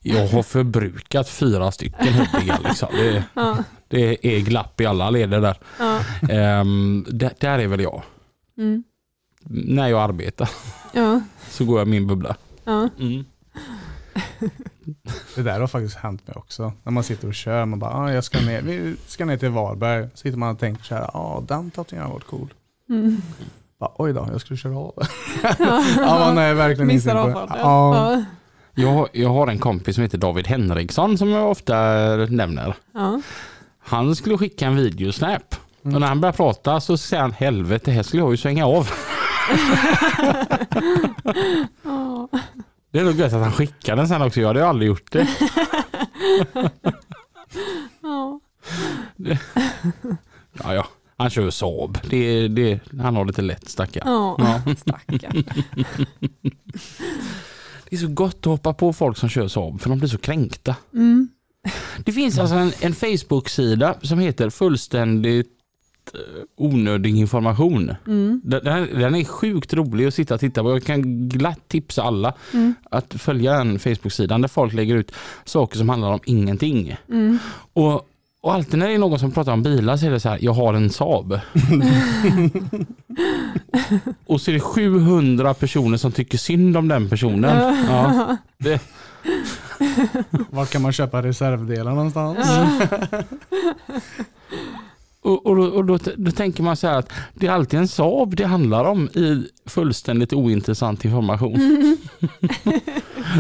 jag har förbrukat fyra stycken Hudiga. Liksom. Det, Ja. det är glapp i alla leder där. Ja. Ehm, där. Där är väl jag. Mm. När jag arbetar Ja. så går jag min bubbla. Ja. Mm. Det där har faktiskt hänt mig också. När man sitter och kör, man bara, ah, jag ska ner, vi ska ner till Varberg. Så sitter man och tänker så här, ja ah, den tatueringen har varit cool. Mm. Bara, Oj då, jag skulle köra av. ja, man är verkligen Missar avfarten. Ja, Ja. Jag, har- jag har en kompis som heter David Henriksson som jag ofta nämner. Ja. Han skulle skicka en videosnap. Mm. Och när han börjar prata så säger han helvete, här skulle jag ju svänga av. Det är nog gött att han skickar den sen också. Jag hade ju aldrig gjort det. Ja. Ja, ja. Han kör Saab. Det, det, han har lite lätt stackare. Ja. Ja. Det är så gott att hoppa på folk som kör Saab för de blir så kränkta. Mm. Det finns alltså en, en Facebook-sida som heter fullständigt onödig information. Mm. Den, den den är sjukt rolig att sitta och titta på. Jag kan glatt tipsa alla Mm. att följa den Facebook-sidan där folk lägger ut saker som handlar om ingenting. Mm. Och, och alltid när det är någon som pratar om bilar så är det så här, jag har en Saab. och så är det 700 personer som tycker synd om den personen. Ja, det, var kan man köpa reservdelar någonstans? Och och, då, och då, då tänker man så här att det är alltid en Saab det handlar om i fullständigt ointressant information.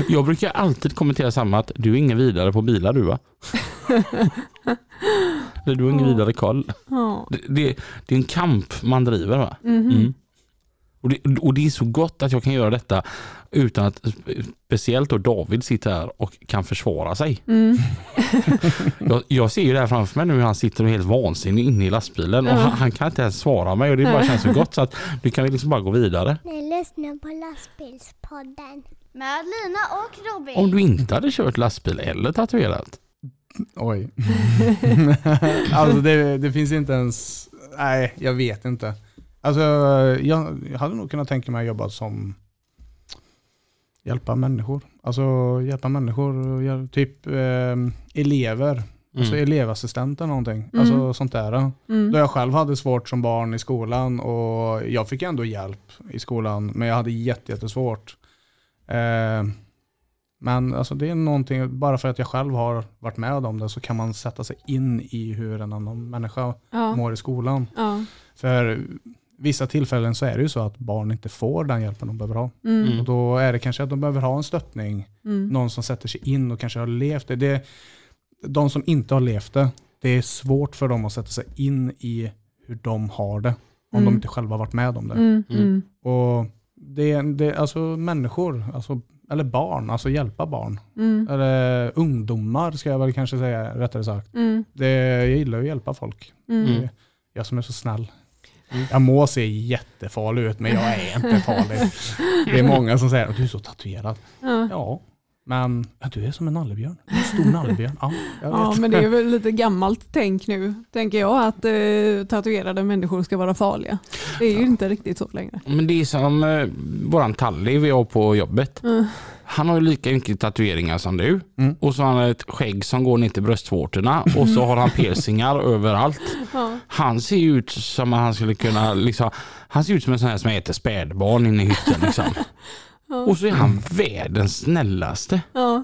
jag brukar alltid kommentera samma att du är ingen vidare på bilar du va? Eller du har ingen Ja. vidare koll. Ja. Det, det, det är en kamp man driver va? Mhm. Mm. Och, det, och det är så gott att jag kan göra detta utan att speciellt då David sitter här och kan försvara sig. Mm. Jag, jag ser ju det här framför mig nu hur han sitter och är helt vansinnig inne i lastbilen och han, han kan inte ens svara mig och det bara känns så gott så att nu kan vi liksom bara gå vidare. Ni lyssnar på lastbilspodden. Med Lina och Robin. Om du inte hade kört lastbil eller tatuerat. Oj. alltså det, det finns inte ens, nej jag vet inte. Alltså jag, jag hade nog kunnat tänka mig att jobba som hjälpa människor. Alltså hjälpa människor, hjäl- typ eh, elever. Alltså Mm. elevassistent eller någonting. Mm. Alltså sånt där. Mm. Då jag själv hade svårt som barn i skolan och jag fick ändå hjälp i skolan men jag hade jätte- jättesvårt. Eh, men alltså det är någonting, bara för att jag själv har varit med om det så kan man sätta sig in i hur en annan människa Ja. mår i skolan. Ja. För vissa tillfällen så är det ju så att barn inte får den hjälpen de behöver ha. Mm. Mm. Och då är det kanske att de behöver ha en stöttning, Mm. någon som sätter sig in och kanske har levt det. det. De som inte har levt det, det är svårt för dem att sätta sig in i hur de har det. Om Mm. de inte själva har varit med om det. Mm. Mm. Och det är det, alltså människor, alltså, eller barn, alltså hjälpa barn. Mm. Eller ungdomar ska jag väl kanske säga rättare sagt. Mm. Det, jag gillar att hjälpa folk. Det Jag som är så snäll. Jag må se jättefarlig ut men jag är inte farlig. Det är många som säger att du är så tatuerad. Ja. Ja, Men ja, du är som en nallebjörn. En stor nallebjörn. Ja, Ja, men det är väl lite gammalt tänk nu, tänker jag, att eh, tatuerade människor ska vara farliga. Det är ju inte riktigt så längre. Men det är som eh, våran Talli vi har på jobbet. Mm. Han har ju lika mycket tatueringar som du. Mm. Och så har han ett skägg som går ner till bröstvårtorna och så har han piercingar överallt. Ja. Han ser ju ut som att han skulle kunna, liksom, han ser ut som en sån här som äter spädbarn inne i hytten. Liksom. Och så är han världens snällaste. Ja.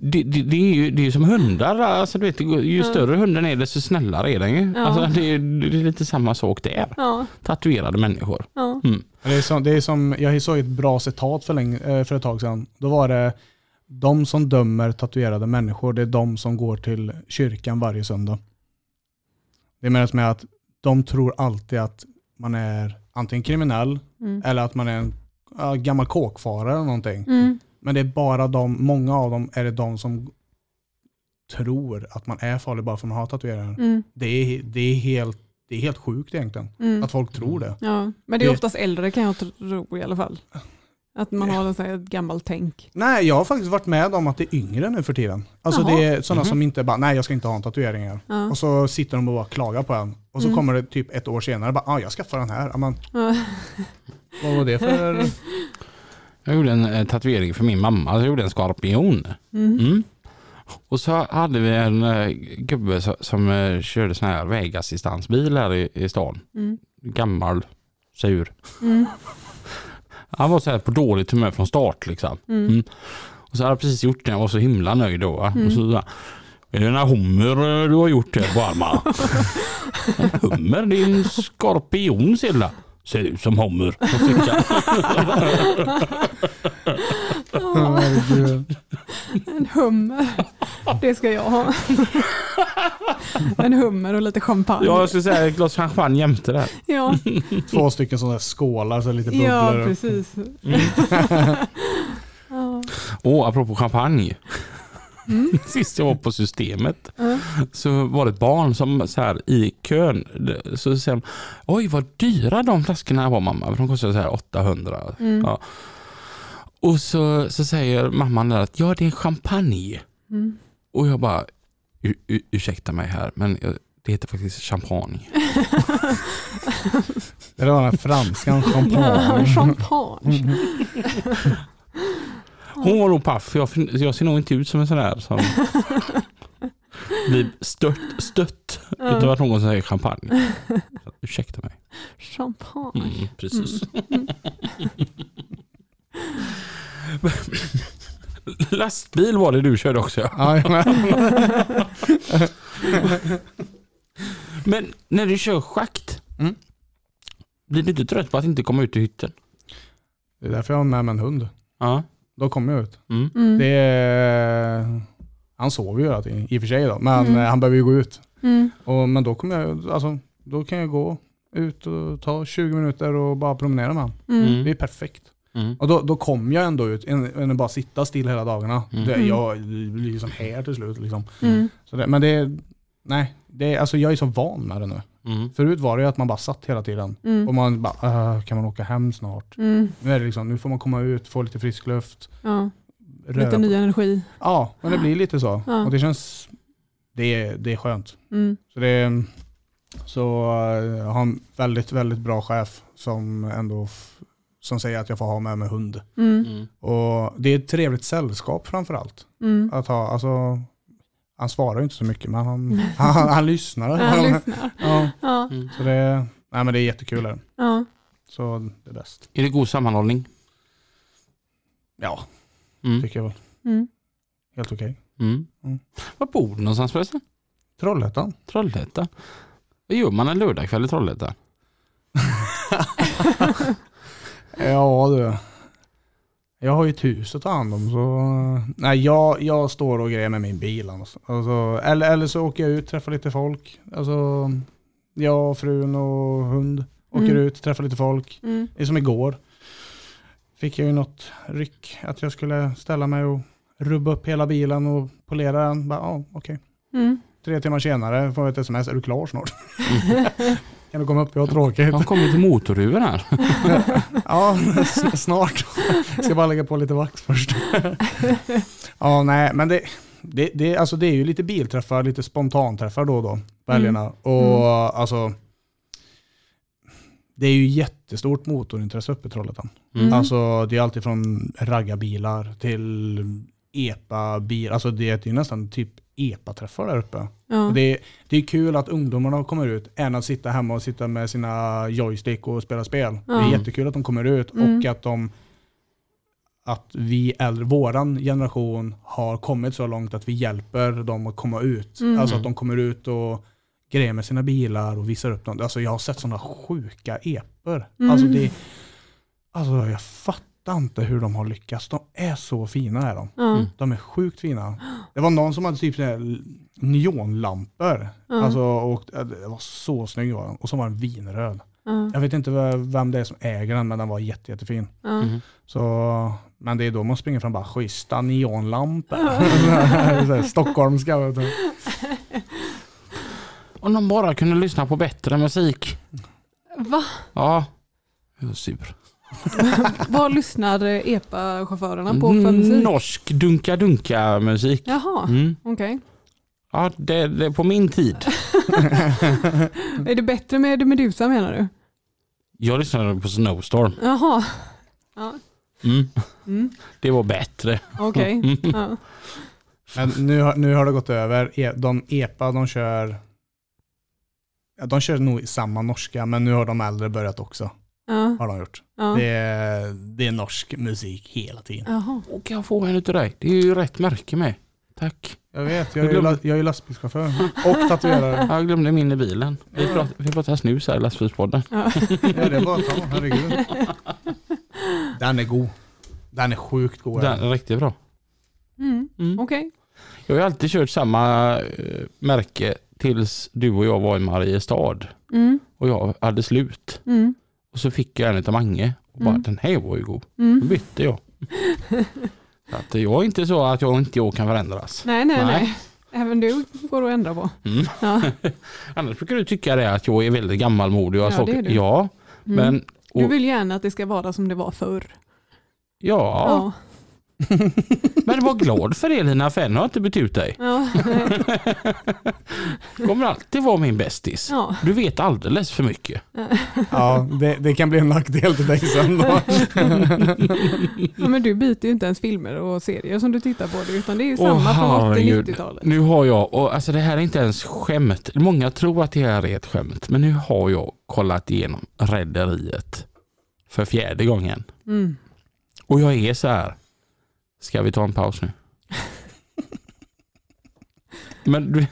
Det, det, det är ju det är som hundar, alltså, du vet, ju större hunden är desto snällare är den ju. Ja. Alltså, det, är- det är lite samma sak där. Ja. Tatuerade människor. Ja. Mm. Det är, som, det är som, jag såg ett bra citat för, länge, eh, för ett tag sedan. Då var det de som dömer tatuerade människor, det är de som går till kyrkan varje söndag. Det menas med att de tror alltid att man är antingen kriminell Mm. eller att man är en gammal kåkfarare eller någonting. Mm. Men det är bara de, många av dem är det de som tror att man är farlig bara för att man har tatueringar. Mm. Det, är, det, är helt, det är helt sjukt egentligen, Mm. att folk tror det. Ja. Men det är Det- oftast äldre kan jag tro i alla fall. Att man har en sån här gammalt tänk. Nej, jag har faktiskt varit med om att det är yngre nu för tiden. Alltså Jaha. det är sådana Mhm. som inte bara, nej jag ska inte ha en tatueringar. Ja. Och så sitter de och bara klagar på en. Och så Mm. kommer det typ ett år senare, bara, ah, jag skaffar den här. Ja, Men, Ja. vad var det för... Jag gjorde en eh, tatuering för min mamma. Jag gjorde en skorpion. Mm. Mm. Och så hade vi en eh, gubbe som, eh, körde sån här vägassistansbil här i, i stan. Mm. Gammal, sur. Mm. Han var så här på dåligt humör från start liksom. Mm. Mm. Och så hade jag precis gjort det och var så himla nöjd då. Och så han, är det en hummer eh, du har gjort här på armarna? hummer? Det är en skorpion ser du. Ser ut som hummer. Fick han. Herregud. En hummer. Det ska jag ha. En hummer och lite champagne. Ja, jag skulle säga ett glas champagne jämte där. Ja, Två stycken sådana skålar, så lite bubblor. ja precis. Ja. Och apropå champagne. Mm. Sist jag var på systemet Ja. så var det ett barn som så här, i kön så säger de, oj vad dyra de flaskorna var mamma. De kostade så här 800. Mm. Ja. Och så, så säger mamman där att ja det är en champagne. Mm. Och jag bara, "U- u- ursäkta mig här men jag- det heter faktiskt champagne. Det var den franskan, Ja, champagne. champagne. Hon var nog paff, jag, jag ser nog inte ut som en sån där som blir stört, stött Ja. utav att någon säger champagne. Så, ursäkta mig. Champagne. Mm, precis. Lastbil var det du körde också ja. Men när du kör schakt, Mm. blir du inte trött på att inte komma ut i hytten? Det är därför jag har med mig en hund. Ja. Då kommer jag ut. Mm. Mm. Det han sover ju hela tiden, i och för sig då, men Mm. eh, han behöver ju gå ut. Mm. Och, men då kommer jag, alltså, då kan jag gå ut och ta 20 minuter och bara promenera med honom. Mm. Det är perfekt. Mm. Och då, då kommer jag ändå ut, än att bara sitta still hela dagarna. Mm. Det, Mm. jag blir liksom här till slut. Liksom. Mm. Så det, men det är, nej, det alltså jag är så van med det nu. Mm. Förut var det ju att man bara satt hela tiden. Mm. Och man bara, "Äh, kan man åka hem snart? Mm. Nu är det liksom, nu får man komma ut, få lite frisk luft. Ja. Lite på- ny energi. Ja, men det blir lite så. Ja. Och det känns, det är, det är skönt. Mm. Så, det, är- så eh, jag har en väldigt, väldigt bra chef som ändå som säger att jag får ha med mig hund. Mm. Mm. Och det är ett trevligt sällskap framför allt. Mm. Att ha, alltså, han svarar ju inte så mycket men han, han, han lyssnar. Han lyssnar. Ja, Ja. Mm. så det, nej, men det är jättekul. Är det. Ja. Så det är bäst. Är det god sammanhållning? Ja, Mm. tycker jag väl. Mm. Helt okej. Mm. Mm. Var bor du någonstans förresten? Trollhättan. Trollhättan. Vad gör man en lördagkväll i Trollhättan? Ja du. Jag har ju ett hus att ta hand om så... Nej jag, jag står och grejer med min bil. Alltså. Eller, eller så åker jag ut, träffar lite folk. Alltså, jag, frun och hund åker Mm. ut, träffar lite folk. Mm. Det är som igår. Fick jag ju något ryck att jag skulle ställa mig och rubba upp hela bilen och polera den. Bara, Ja, okej. Mm. Tre timmar senare får jag ett sms, är du klar snart? Kan du komma upp? Jag har tråkigt. De kommer till motorhuven här. Ja, snart. Ska bara lägga på lite vax först. Ja, nej, men det, det, det, alltså det är ju lite bilträffar, lite spontanträffar då och då på helgerna. Och alltså, det är ju jättestort motorintresse uppe i Trollhättan. Mm. Alltså det är alltid från raggarbilar till epa-bil. Alltså det är ju nästan typ epa-träffar där uppe. Ja. Det, är, det är kul att ungdomarna kommer ut än att sitta hemma och sitta med sina joystick och spela spel. Det är Ja. jättekul att de kommer ut Mm. och att de att vi äldre, våran generation har kommit så långt att vi hjälper dem att komma ut. Mm. Alltså att de kommer ut och grejer med sina bilar och visar upp dem. Alltså jag har sett sådana sjuka epor. Mm. Alltså, det, alltså jag fattar inte hur de har lyckats. De är så fina är de. Ja. De är sjukt fina. Det var någon som hade typ neonlampor. Ja. Alltså, och det var så snygg var den. Och så var den vinröd. Ja. Jag vet inte vem det är som äger den men den var jätte, jättefin. Mm. Så, men det är då man springer fram och bara schyssta neonlampor. Stockholmska. Om de bara kunde lyssna på bättre musik. Va? Ja. Jag är sur. Vad lyssnar EPA-chaufförerna på för musik? Norsk dunka-dunka musik. Jaha, Mm. okej. Ja, det, det är på min tid. Är det bättre med Medusa menar du? Jag lyssnade på Snowstorm. Jaha, ja. Mm. Mm. Det var bättre. okej. Mm. Ja. Men nu, har- nu har det gått över. E- De EPA de kör de kör nog samma norska men nu har de äldre börjat också. Ja. Har de gjort. Ja. Det, är, det är norsk musik hela tiden. Jaha. Och kan jag få en utav dig? Det är ju rätt märke med. Tack. Jag vet, jag är ju, la- jag är lastbilschaufför och tatuerare. Jag glömde min i bilen. Vi pratar, vi pratar snus här i lastbilspodden. Ja. Ja, det är bara att ta, herregud. Den är god. Den är sjukt god. Den är riktigt bra. Mm. Mm. Okej. Jag har ju alltid kört samma eh, märke tills du och jag var i Mariestad. Mm. Och jag hade slut. Mm. Och så fick jag en utav Mange. Och bara, Mm. den här var ju god. Då Mm. bytte jag. så att jag är inte så att jag inte jag kan förändras. Nej, nej, Nej. nej. Även du går att ändra på. Mm. Ja. Annars brukar du tycka det att jag är väldigt gammalmodig. Och Ja, saker. det är du. ja Mm. men Du och, vill gärna att det ska vara som det var förr. ja, Ja. men var glad för det Lina, för än har inte bytt ut dig. Ja. kommer alltid vara min bästis. ja. Du vet alldeles för mycket. Ja, det, det kan bli en nackdel till dig sen då. ja. Men du byter ju inte ens filmer och serier som du tittar på. Det, utan det är ju samma från herregud. 80-90-talet. Nu har jag, och alltså det här är inte ens skämt. Många tror att det här är ett skämt. Men nu har jag kollat igenom Rederiet för fjärde gången. Mm. Och jag är så här. Ska vi ta en paus nu? Men du,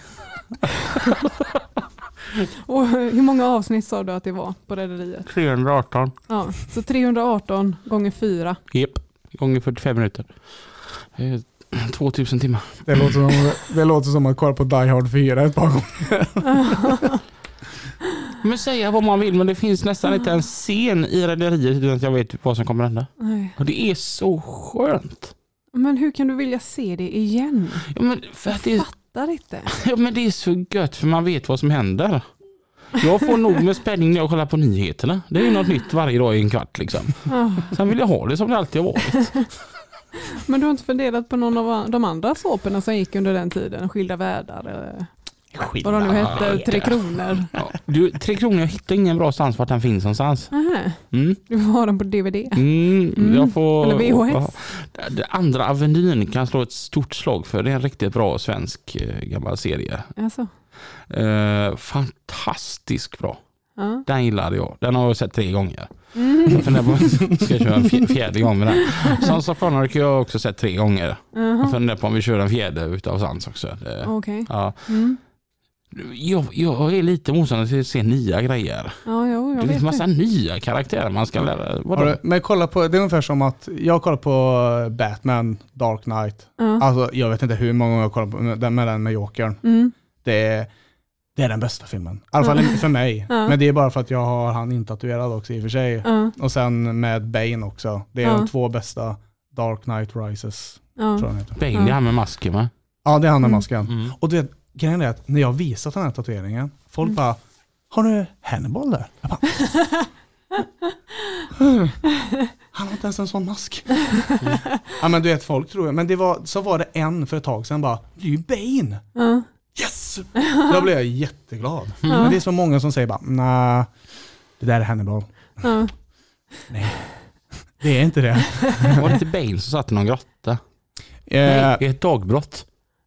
Och hur många avsnitt sa du att det var på Rederiet? 318. Ja, så 318 gånger 4. Jep, gånger 45 minuter. Eh, 2000 timmar. Det låter, som, det låter som att kolla på Die Hard 4 ett par gånger. Men säga vad man vill men det finns nästan inte en scen i Rederiet utan att jag vet vad som kommer hända. Nej. Och det är så skönt. Men hur kan du vilja se det igen? Ja, men för att det är, Fattar inte. ja, men det är så gött för man vet vad som händer. Jag får nog med spänning när jag kollar på nyheterna. Det är ju något nytt varje dag i en kvart liksom. Sen vill jag ha det som det alltid har varit. Men du har inte funderat på någon av de andra såporna som gick under den tiden? Skilda världar eller vad de nu hette? Tre Kronor? Ja. Du, Tre Kronor, jag hittar ingen bra stans vart den finns någonstans. Nähä, Mm. du har den på DVD? Mm, Mm. Jag får, Eller VHS? Andra Avenyn kan slå ett stort slag för. Det är en riktigt bra svensk eh, gammal serie. Alltså, Eh, fantastiskt bra. ja. Den gillade jag. Den har jag sett tre gånger. Mm. Jag funderar på om ska köra en fj- fjärde gång med den. Sons of har jag också sett tre gånger. Jag Jaha, funderar på om vi kör en fjärde utav Sans också. Det, Okej. ja. Mm. Jag, jag är lite motståndare till att se nya grejer. Ja, jo, jag Det en massa det. nya karaktärer man ska lära. Du- Men kolla på, det är ungefär som att jag kollar på Batman, Dark Knight. Ja. Alltså jag vet inte hur många gånger jag kollar på den med den med Jokern. Mm. Det är, det är den bästa filmen. I alla fall för mig. Ja. Men det är bara för att jag har han intatuerad också i och för sig. Ja, Och sen med Bane också. Det är Ja. de två bästa Dark Knight Rises. ja. Tror jag den heter. Bane, det är han med masken va? Ja det är han med Mm. masken. Mm. Och du vet, grejen är att när jag visat den här tatueringen, folk Mm. bara har du Hannibal där? Jag bara, han har inte ens en sån mask. ja men du vet folk tror jag, men det var, så var det en för ett tag sedan bara, det är ju Bane! Ja. Yes! Då blev jag jätteglad. Men det är så många som säger bara, nej, det där är Hannibal. Nej, det är inte det. Var det inte Bale som satt i någon grotta? Eh, I ett dagbrott?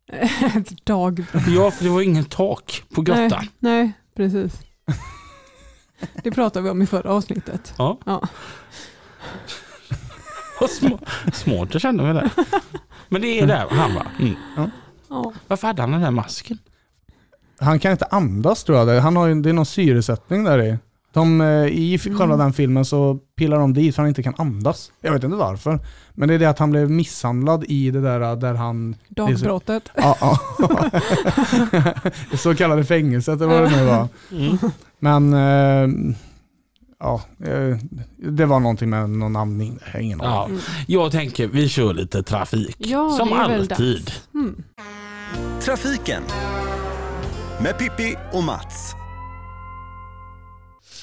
Ett dagbrott. Ja, för det var ingen tak på grottan. Nej, nej, precis. Det pratade vi om i förra avsnittet. Ja. Ja. Små, smart jag kände mig där. Men det är där han va? Mm. Ja. Varför hade han den där masken? han kan inte andas tror jag. Han har det är någon syresättning där i. De, eh, I själva Mm. den filmen så pillar de dit för han inte kan andas. Jag vet inte varför. Men det är det att han blev misshandlad i det där där han... Dagbrottet. Ja, ja. det så kallade fängelset eller vad det nu var. Mm. Men eh, ja, eh, det var någonting med någon andning. Ingen Ja, jag tänker vi kör lite trafik. Ja, Som alltid. Mm. Trafiken med Pippi och Mats.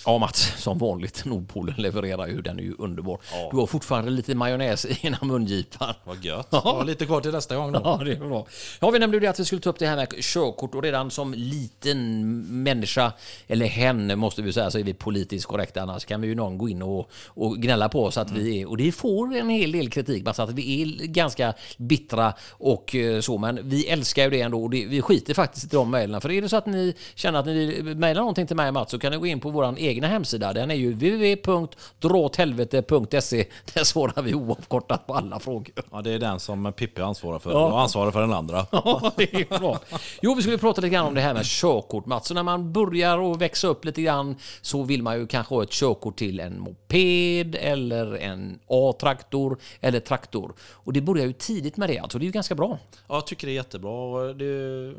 Ja Mats, som vanligt, Nordpolen levererar ju, den är ju underbar. Du har fortfarande lite majonnäs i ena mungipan. Vad gött. Ja, lite kvar till nästa gång då. Ja, det är bra. Ja, vi nämnde ju det att vi skulle ta upp det här med körkort och redan som liten människa, eller hen måste vi säga, så är vi politiskt korrekta. Annars kan vi ju någon gå in och, och gnälla på oss att vi är, och det får en hel del kritik, bara så att vi är ganska bittra och eh, så, men vi älskar ju det ändå och det, vi skiter faktiskt i de mejlen. För är det så att ni känner att ni vill mejla någonting till mig och Mats så kan ni gå in på vår egna hemsida. Den är ju www.dråthelvete.se. Där svarar vi oavkortat på alla frågor. Ja, det är den som Pippi ansvarar för. Ja. Och ansvarar för den andra. Ja, det är bra. Jo, vi skulle prata lite grann om det här med körkort, Mats. Så när man börjar att växa upp lite grann så vill man ju kanske ha ett körkort till en moped eller en A-traktor eller traktor. Och det börjar ju tidigt med det, alltså. Det är ju ganska bra. Ja, jag tycker det är jättebra. Och Det,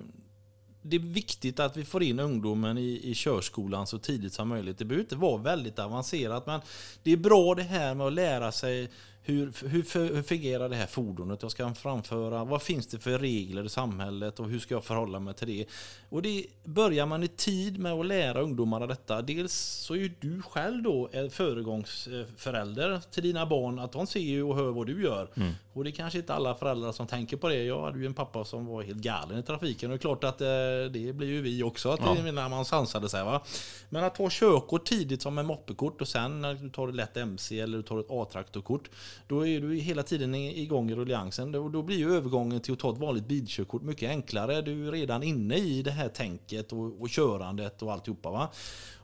det är viktigt att vi får in ungdomen i, i körskolan så tidigt som möjligt. Det behöver inte vara väldigt avancerat, men det är bra det här med att lära sig hur, hur, hur fungerar det här fordonet jag ska framföra? Vad finns det för regler i samhället och hur ska jag förhålla mig till det? Och det börjar man i tid med att lära ungdomarna detta. Dels så är ju du själv då en föregångsförälder till dina barn, att de ser ju och hör vad du gör. Mm. Och det är kanske inte alla föräldrar som tänker på det. Jag hade ju en pappa som var helt galen i trafiken och det är klart att eh, det blir ju vi också att det, när man sansade sig. Va? Men att ta körkort tidigt som en moppekort och sen när du tar ett lätt MC eller du tar ett A-traktorkort då är du hela tiden igång i rulliansen. Då, då blir ju övergången till att ta ett vanligt bilkörkort mycket enklare. Du är redan inne i det här tänket och, och körandet och alltihopa. Va?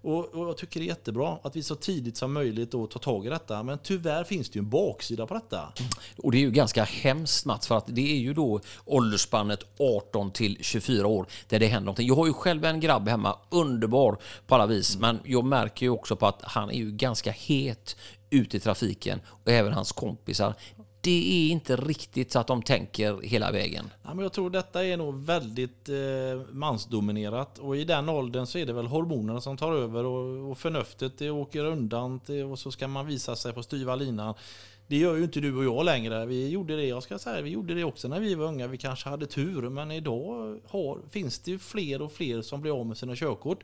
Och, och jag tycker det är jättebra att vi så tidigt som möjligt då tar tag i detta. Men tyvärr finns det ju en baksida på detta. Och det är ju ganska hemskt Mats, för att det är ju då åldersspannet 18 till 24 år där det händer någonting. Jag har ju själv en grabb hemma, underbar på alla vis, men jag märker ju också på att han är ju ganska het ute i trafiken och även hans kompisar. Det är inte riktigt så att de tänker hela vägen. Ja, men jag tror detta är nog väldigt eh, mansdominerat och i den åldern så är det väl hormonerna som tar över och, och förnuftet det åker undan till, och så ska man visa sig på styva linan. Det gör ju inte du och jag längre. Vi gjorde det, jag ska säga, vi gjorde det också när vi var unga. Vi kanske hade tur, men idag har, finns det ju fler och fler som blir av med sina körkort.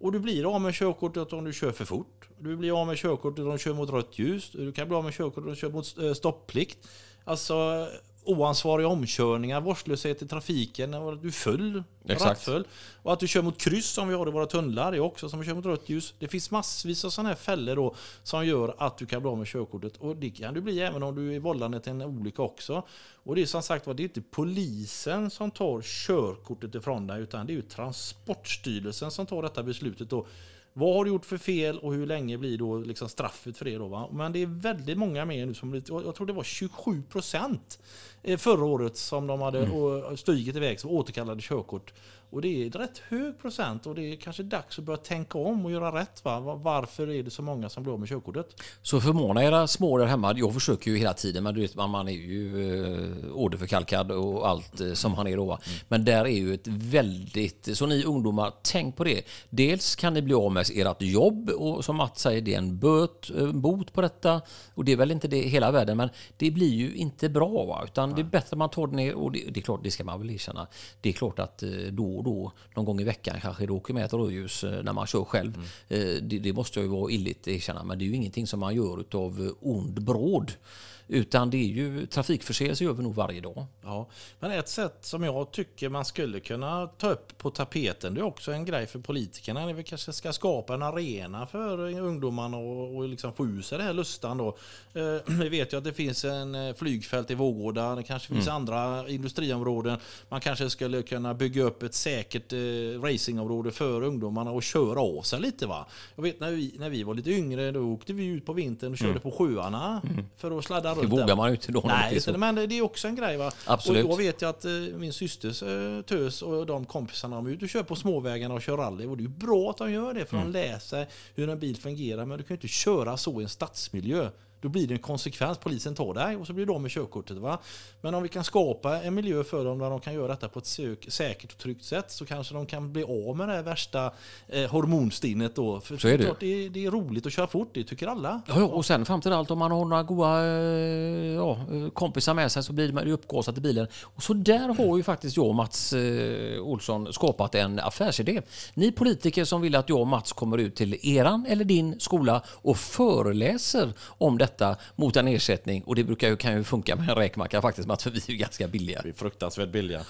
Och du blir av med körkortet om du kör för fort. Du blir av med körkortet om du kör mot rött ljus. Du kan bli av med körkortet om du kör mot eh, stopplikt. Alltså oansvariga omkörningar, vårdslöshet i trafiken, du är full, Exakt. rattfull. Och att du kör mot kryss som vi har i våra tunnlar, det är också som att köra mot rött ljus. Det finns massvis av sådana här fällor då som gör att du kan bli av med körkortet. Och det kan du bli även om du är vållande till en olycka också. Och det är som sagt var, det är inte polisen som tar körkortet ifrån dig, utan det är ju Transportstyrelsen som tar detta beslutet då. Vad har du gjort för fel och hur länge blir då liksom straffet för det? Då, va? Men det är väldigt många mer nu som jag jag tror det var 27 procent förra året som de hade mm. stigit iväg som återkallade körkort. Och det är rätt hög procent och det är kanske dags att börja tänka om och göra rätt. Va? Va- Varför är det så många som blir av med körkortet? Så förmåna era små där hemma. Jag försöker ju hela tiden, men du vet, man, är ju eh, åderförkalkad och allt eh, som han är då. va. Men där är ju ett väldigt... Så ni ungdomar, tänk på det. Dels kan ni bli av med ert jobb och som Mats säger, det är en böt, en bot på detta. Och det är väl inte det hela världen, men det blir ju inte bra. Va? Utan det är bättre att man tar det ner och det, det är klart, det ska man väl erkänna. Det är klart att eh, då på då någon gång i veckan kanske då åker med ett rödljus eh, när man kör själv. Mm. Eh, det, det, måste jag ju vara illigt erkänna, men det är ju ingenting som man gör av ond bråd. Utan det är ju trafikförseelser gör vi nog varje dag. Ja, men ett sätt som jag tycker man skulle kunna ta upp på tapeten, det är också en grej för politikerna. När vi kanske ska skapa en arena för ungdomarna och, och liksom få ur sig det här lustan då. Eh, vi vet ju att det finns en eh, flygfält i Vårgårda, det kanske finns mm. andra industriområden. Man kanske skulle kunna bygga upp ett säkert eh, racingområde för ungdomarna och köra av sig lite va. Jag vet när vi, när vi var lite yngre, då åkte vi ut på vintern och körde mm. på sjöarna mm. för att sladda Det vågar man ju inte då. Nej, det men det är också en grej va. Absolut. Och då vet jag att eh, min systers eh, tös och de kompisarna, de är ute och kör på småvägarna och kör rally. Och det är ju bra att de gör det för mm. de lär sig hur en bil fungerar. Men du kan ju inte köra så i en stadsmiljö. Då blir det en konsekvens. Polisen tar dig och så blir du av med körkortet. Va? Men om vi kan skapa en miljö för dem där de kan göra detta på ett säkert och tryggt sätt så kanske de kan bli av med det värsta eh, hormonstinnet då. För så är det. Klart, det, är, det är roligt att köra fort, det tycker alla. Ja, och sen fram till allt om man har några goda eh, ja, kompisar med sig så blir man uppgasat i bilen. Och så där har ju faktiskt jag och Mats eh, Olsson skapat en affärsidé. Ni politiker som vill att jag och Mats kommer ut till eran eller din skola och föreläser om det detta mot en ersättning. Och det brukar ju, kan ju funka med en räkmacka faktiskt, Mats, för vi är ju ganska billiga. Vi är fruktansvärt billiga.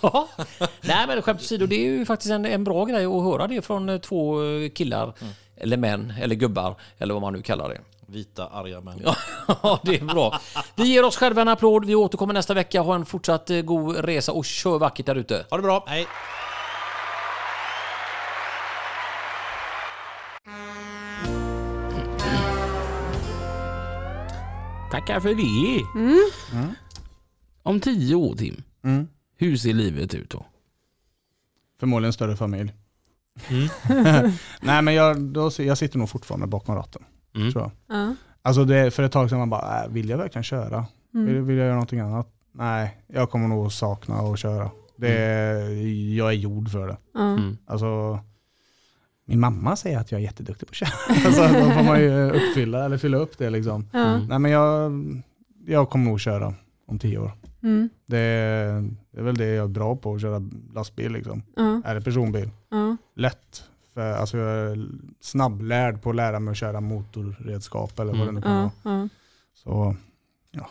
Nej, men skämt åsido, det är ju faktiskt en, en bra grej att höra det från eh, två eh, killar, mm. eller män, eller gubbar, eller vad man nu kallar det. Vita arga män. Ja, det är bra. Vi ger oss själva en applåd. Vi återkommer nästa vecka. Ha en fortsatt eh, god resa och kör vackert där ute. Ha det bra. Hej. Tackar för det. Mm. Mm. Om tio år Tim, mm. hur ser livet ut då? Förmodligen större familj. Mm. Nej men jag, då, jag sitter nog fortfarande bakom ratten. Mm. Tror jag. Uh. Alltså det, för ett tag sedan man bara, äh, vill jag verkligen köra? Mm. Vill, vill, jag göra någonting annat? Nej, jag kommer nog sakna att köra. Det, Jag är gjord för det. Mm. Alltså, min mamma säger att jag är jätteduktig på att köra. alltså, då får man ju uppfylla eller fylla upp det. Liksom. Mm. Nej, men jag, jag kommer nog köra om tio år. Mm. Det, det, är väl det jag är bra på, att köra lastbil. Liksom. Mm. Eller personbil. Mm. Lätt. För, alltså, jag är snabblärd på att lära mig att köra motorredskap eller vad det nu kan vara. Så, ja.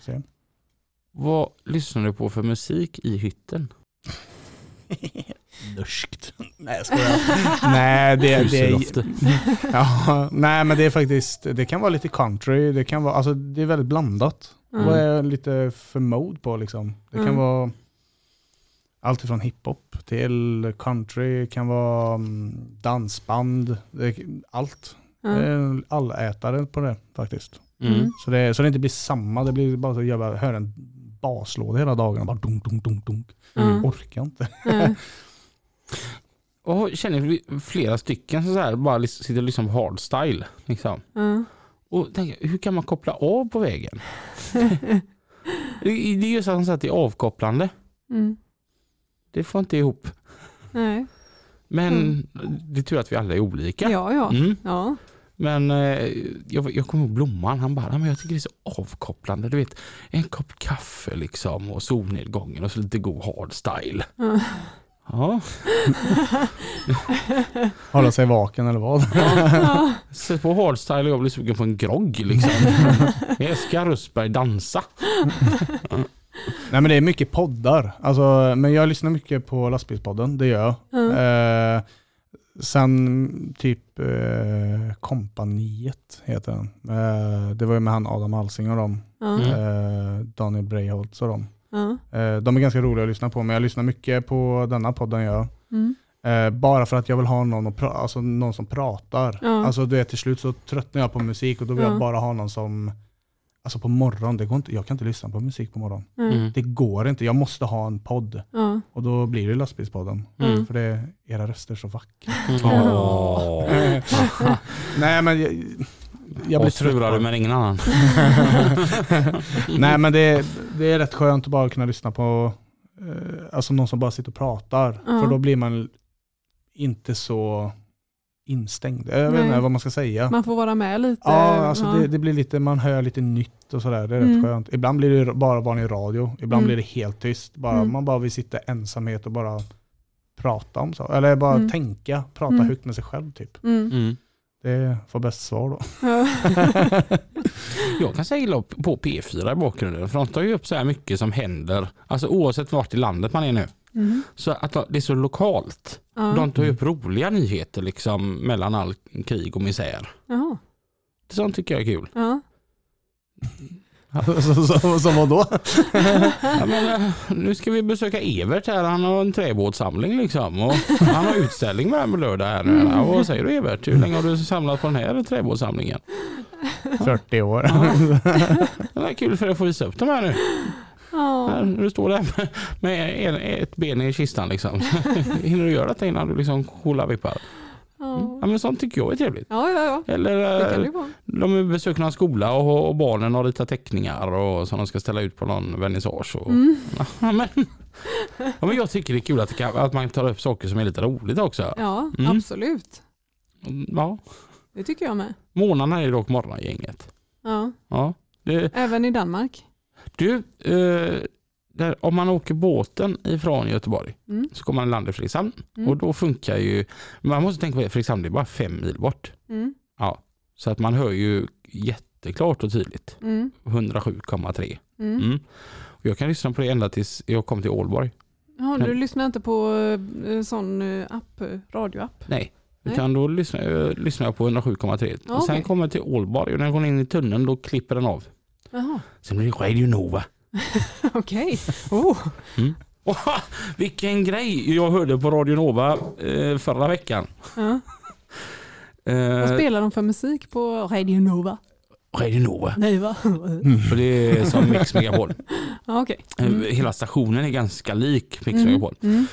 Se. Vad lyssnar du på för musik i hytten? Norskt. Nej jag skojar. nej, det, det, är, ja, nej men det är faktiskt, det kan vara lite country, det kan vara, alltså det är väldigt blandat. Mm. Vad är lite för mode på liksom? Det kan mm. vara allt ifrån hiphop till country, kan vara mm, dansband, allt. Mm. Allätare på det faktiskt. Mm. Så, det, så det inte blir samma, det blir bara så att jag bara hör en baslåda hela dagen. Bara dunk, dunk, dunk, dunk. Mm. Orkar inte. Mm. och känner flera stycken så här, bara sitter och lyssnar på hardstyle. Liksom. Mm. Och tänker, hur kan man koppla av på vägen? det är ju så att det är avkopplande. Mm. Det får inte ihop. Nej. Men mm. det är tur att vi alla är olika. Ja, ja. Mm. ja. Men eh, jag, jag kommer ihåg Blomman, han bara, men jag tycker det är så avkopplande. Du vet, en kopp kaffe liksom och solnedgången och så lite god hardstyle. Mm. Ja. Hålla sig vaken eller vad? Ja. Sätt på hardstyle och jag blir sugen på en grogg liksom. Jag ska Rösberg dansa. Nej men det är mycket poddar. Alltså, men jag lyssnar mycket på lastbilspodden, det gör jag. Mm. Eh, Sen typ eh, Kompaniet heter den. Eh, det var ju med han Adam Alsing och dem. Mm. Eh, Daniel Breiholtz och dem. Mm. Eh, de är ganska roliga att lyssna på, men jag lyssnar mycket på denna podden jag. Mm. Eh, bara för att jag vill ha någon, att alltså, någon som pratar. Alltså det till slut så tröttnar jag på musik och då vill jag bara ha någon som Alltså på morgonen, det går inte, jag kan inte lyssna på musik på morgonen. Mm. Det går inte, jag måste ha en podd. Mm. Och då blir det lastbilspodden. Mm. För det är era röster så vackra. Oh. Nej men jag, jag blir trött. du men ingen annan. Nej men det, det är rätt skönt att bara kunna lyssna på eh, alltså någon som bara sitter och pratar. För då blir man inte så instängd. Jag vet inte vad man ska säga. Man får vara med lite. Ja, alltså ja. Det, det, blir lite, man hör lite nytt och sådär. Det är mm. rätt skönt. Ibland blir det bara vanlig radio. Ibland mm. blir det helt tyst. Bara, mm. Man bara vill sitta ensamhet och bara prata om så. Eller bara Mm. tänka, prata Mm. högt med sig själv typ. Mm. Mm. Det får bäst svar då. Ja. Jag kan säga på P4 i bakgrunden för de tar ju upp så här mycket som händer, alltså oavsett vart i landet man är nu. Mm. Så att det är så lokalt. Ja. De tar ju upp roliga nyheter liksom mellan all krig och misär. Jaha. Sånt tycker jag är kul. Ja. så vadå? Ja, men, eh, nu ska vi besöka Evert här, han har en träbåtssamling liksom. Och han har utställning med på lördag här nu. Ja, vad säger du Evert? Hur länge har du samlat på den här träbåtssamlingen? 40 år. Det är kul för att få visa upp de här nu. Här, när du står där med, ett ben i kistan liksom. Hinner du göra detta innan du liksom coola vippar? Ja. Ja men sånt tycker jag är trevligt. Ja, ja, ja. Eller Det det eh, vara. de besöker någon skola och, och barnen har ritat teckningar och som de ska ställa ut på någon vernissage. Och, Mm. ja, men, ja, men jag tycker det är kul att, det kan, att man tar upp saker som är lite roligt också. Ja, Mm. absolut. Ja. Det tycker jag med. Månaderna är dock morgongänget. Ja. Ja. Det, Även i Danmark. Du, eh, där, om man åker båten ifrån Göteborg Mm. så kommer man land i Fredrikshamn Mm. och då funkar ju, man måste tänka på det, Fredrikshamn det är bara fem mil bort. Mm. Ja, så att man hör ju jätteklart och tydligt. Mm. 107,3. Mm. Mm. Och jag kan lyssna på det ända tills jag kommer till Ålborg. Ja, du lyssnar inte på eh, sån eh, app, radioapp? Nej, Nej. utan då lyssnar, jag- lyssnar jag på 107,3. Ja, och sen okej. kommer jag till Ålborg och när jag går in i tunneln då klipper den av. Jaha, Sen blir det Radio Nova. okej. Oh. Oh, vilken grej jag hörde på Radio Nova eh, förra veckan. Ja. Vad Eh, spelar de för musik på Radio Nova? Radio Nova. Nej va? Och det är som Mix Megapol. Okej. Eh, Mm. Hela stationen är ganska lik Mix Mm. Megapol. Mm.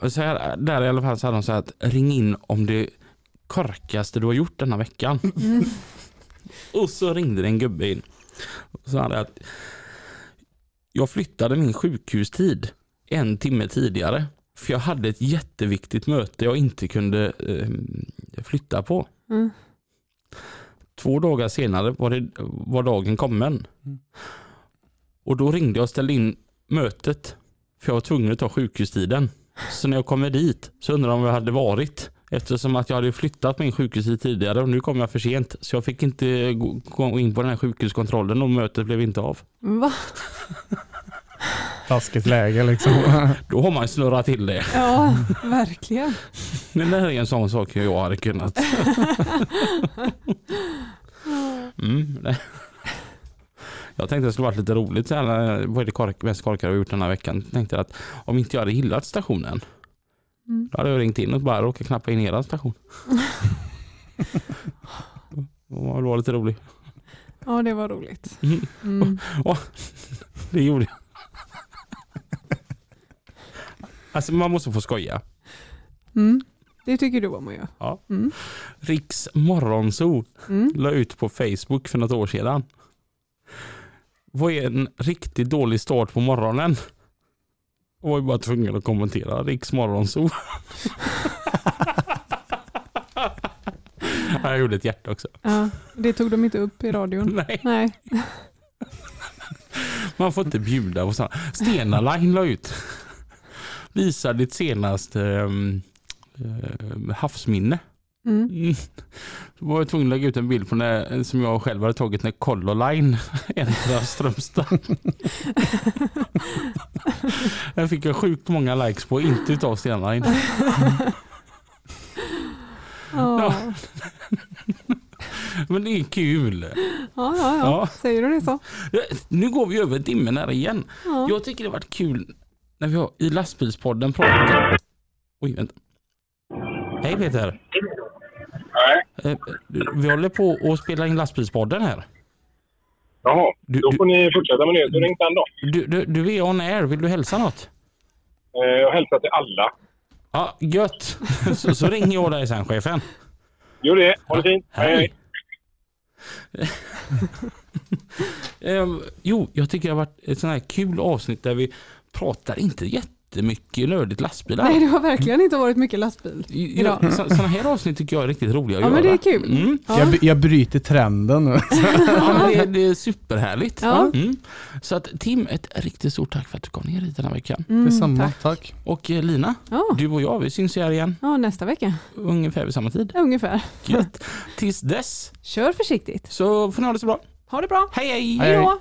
Och så här, där i alla fall så hade de så här att ring in om det korkaste du har gjort denna veckan. Mm. Och så ringde det en gubbe in. Så hade jag att jag flyttade min sjukhustid en timme tidigare. För jag hade ett jätteviktigt möte jag inte kunde eh, flytta på. Mm. Två dagar senare var, det, var dagen kommen. Mm. Och då ringde jag och ställde in mötet. För jag var tvungen att ta sjukhustiden. Så när jag kommer dit så undrar de om jag hade varit. Eftersom att jag hade flyttat min sjukhustid tidigare och nu kom jag för sent. Så jag fick inte gå in på den här sjukhuskontrollen och mötet blev inte av. Va? Taskigt läge liksom. Då har man snurrat till det. Ja, verkligen. Men det här är en sån sak jag hade kunnat. Mm. Jag tänkte det skulle varit lite roligt. Så här, vad är det mest korkade jag har gjort den här veckan? Jag tänkte att om inte jag hade gillat stationen Mm. då hade jag ringt in och bara råkat knappa in er station. Det var lite roligt. Ja, det var roligt. Mm. Mm. Det gjorde jag. Alltså man måste få skoja. Mm. Det tycker du om att göra? Ja. Mm. Riks morgonzoo Mm. la ut på Facebook för något år sedan. Vad är en riktigt dålig start på morgonen? Och var ju bara tvungen att kommentera Riks morgonzoo. Jag gjorde ett hjärta också. Ja, det tog de inte upp i radion. Nej, Nej. man får inte bjuda på sådana. Stena Line la ut. Visa ditt senaste um, havsminne. Mm. Mm. Då var jag tvungen att lägga ut en bild på när, som jag själv hade tagit när Color Line äntrar Strömstad. Den fick jag sjukt många likes på, inte utav Stena Line. Ja. Men det är kul. Ja, ja, ja. Ja. Säger du det så? Nu går vi över timmen här igen. Ja. Jag tycker det har varit kul när vi har i lastbilspodden pratat. Oj, vänta. Hej Peter. Nej. Eh, Vi håller på att spela in lastbilspodden här. Jaha, Du- då du- får ni fortsätta med det. Så ring sen då. Du, du, du är on air, vill du hälsa något? Eh, Jag hälsar till alla. Ja, gött. Så, så ringer jag dig sen chefen. Gör det. Ha det fint. Hej, hej. Ehm, jo, jag tycker det har varit ett sånt här kul avsnitt där vi pratar inte jätte jättemycket nördigt lastbilar. Nej, det har verkligen inte varit mycket lastbil. Ja, Sådana här avsnitt tycker jag är riktigt roliga att Ja, göra. men det är kul. Mm. Ja. Jag, jag bryter trenden nu. Ja, men det, det är superhärligt. Ja. Mm. Så att Tim, ett riktigt stort tack för att du kom ner hit den här veckan. Mm, Detsamma, tack. tack. Och eh, Lina, Ja. du och jag, vi syns ju här igen ja, nästa vecka. ungefär vid samma tid. Ungefär. Gött. Tills dess Kör försiktigt. så får ni ha det så bra. Ha det bra. Hej hej! Hej då.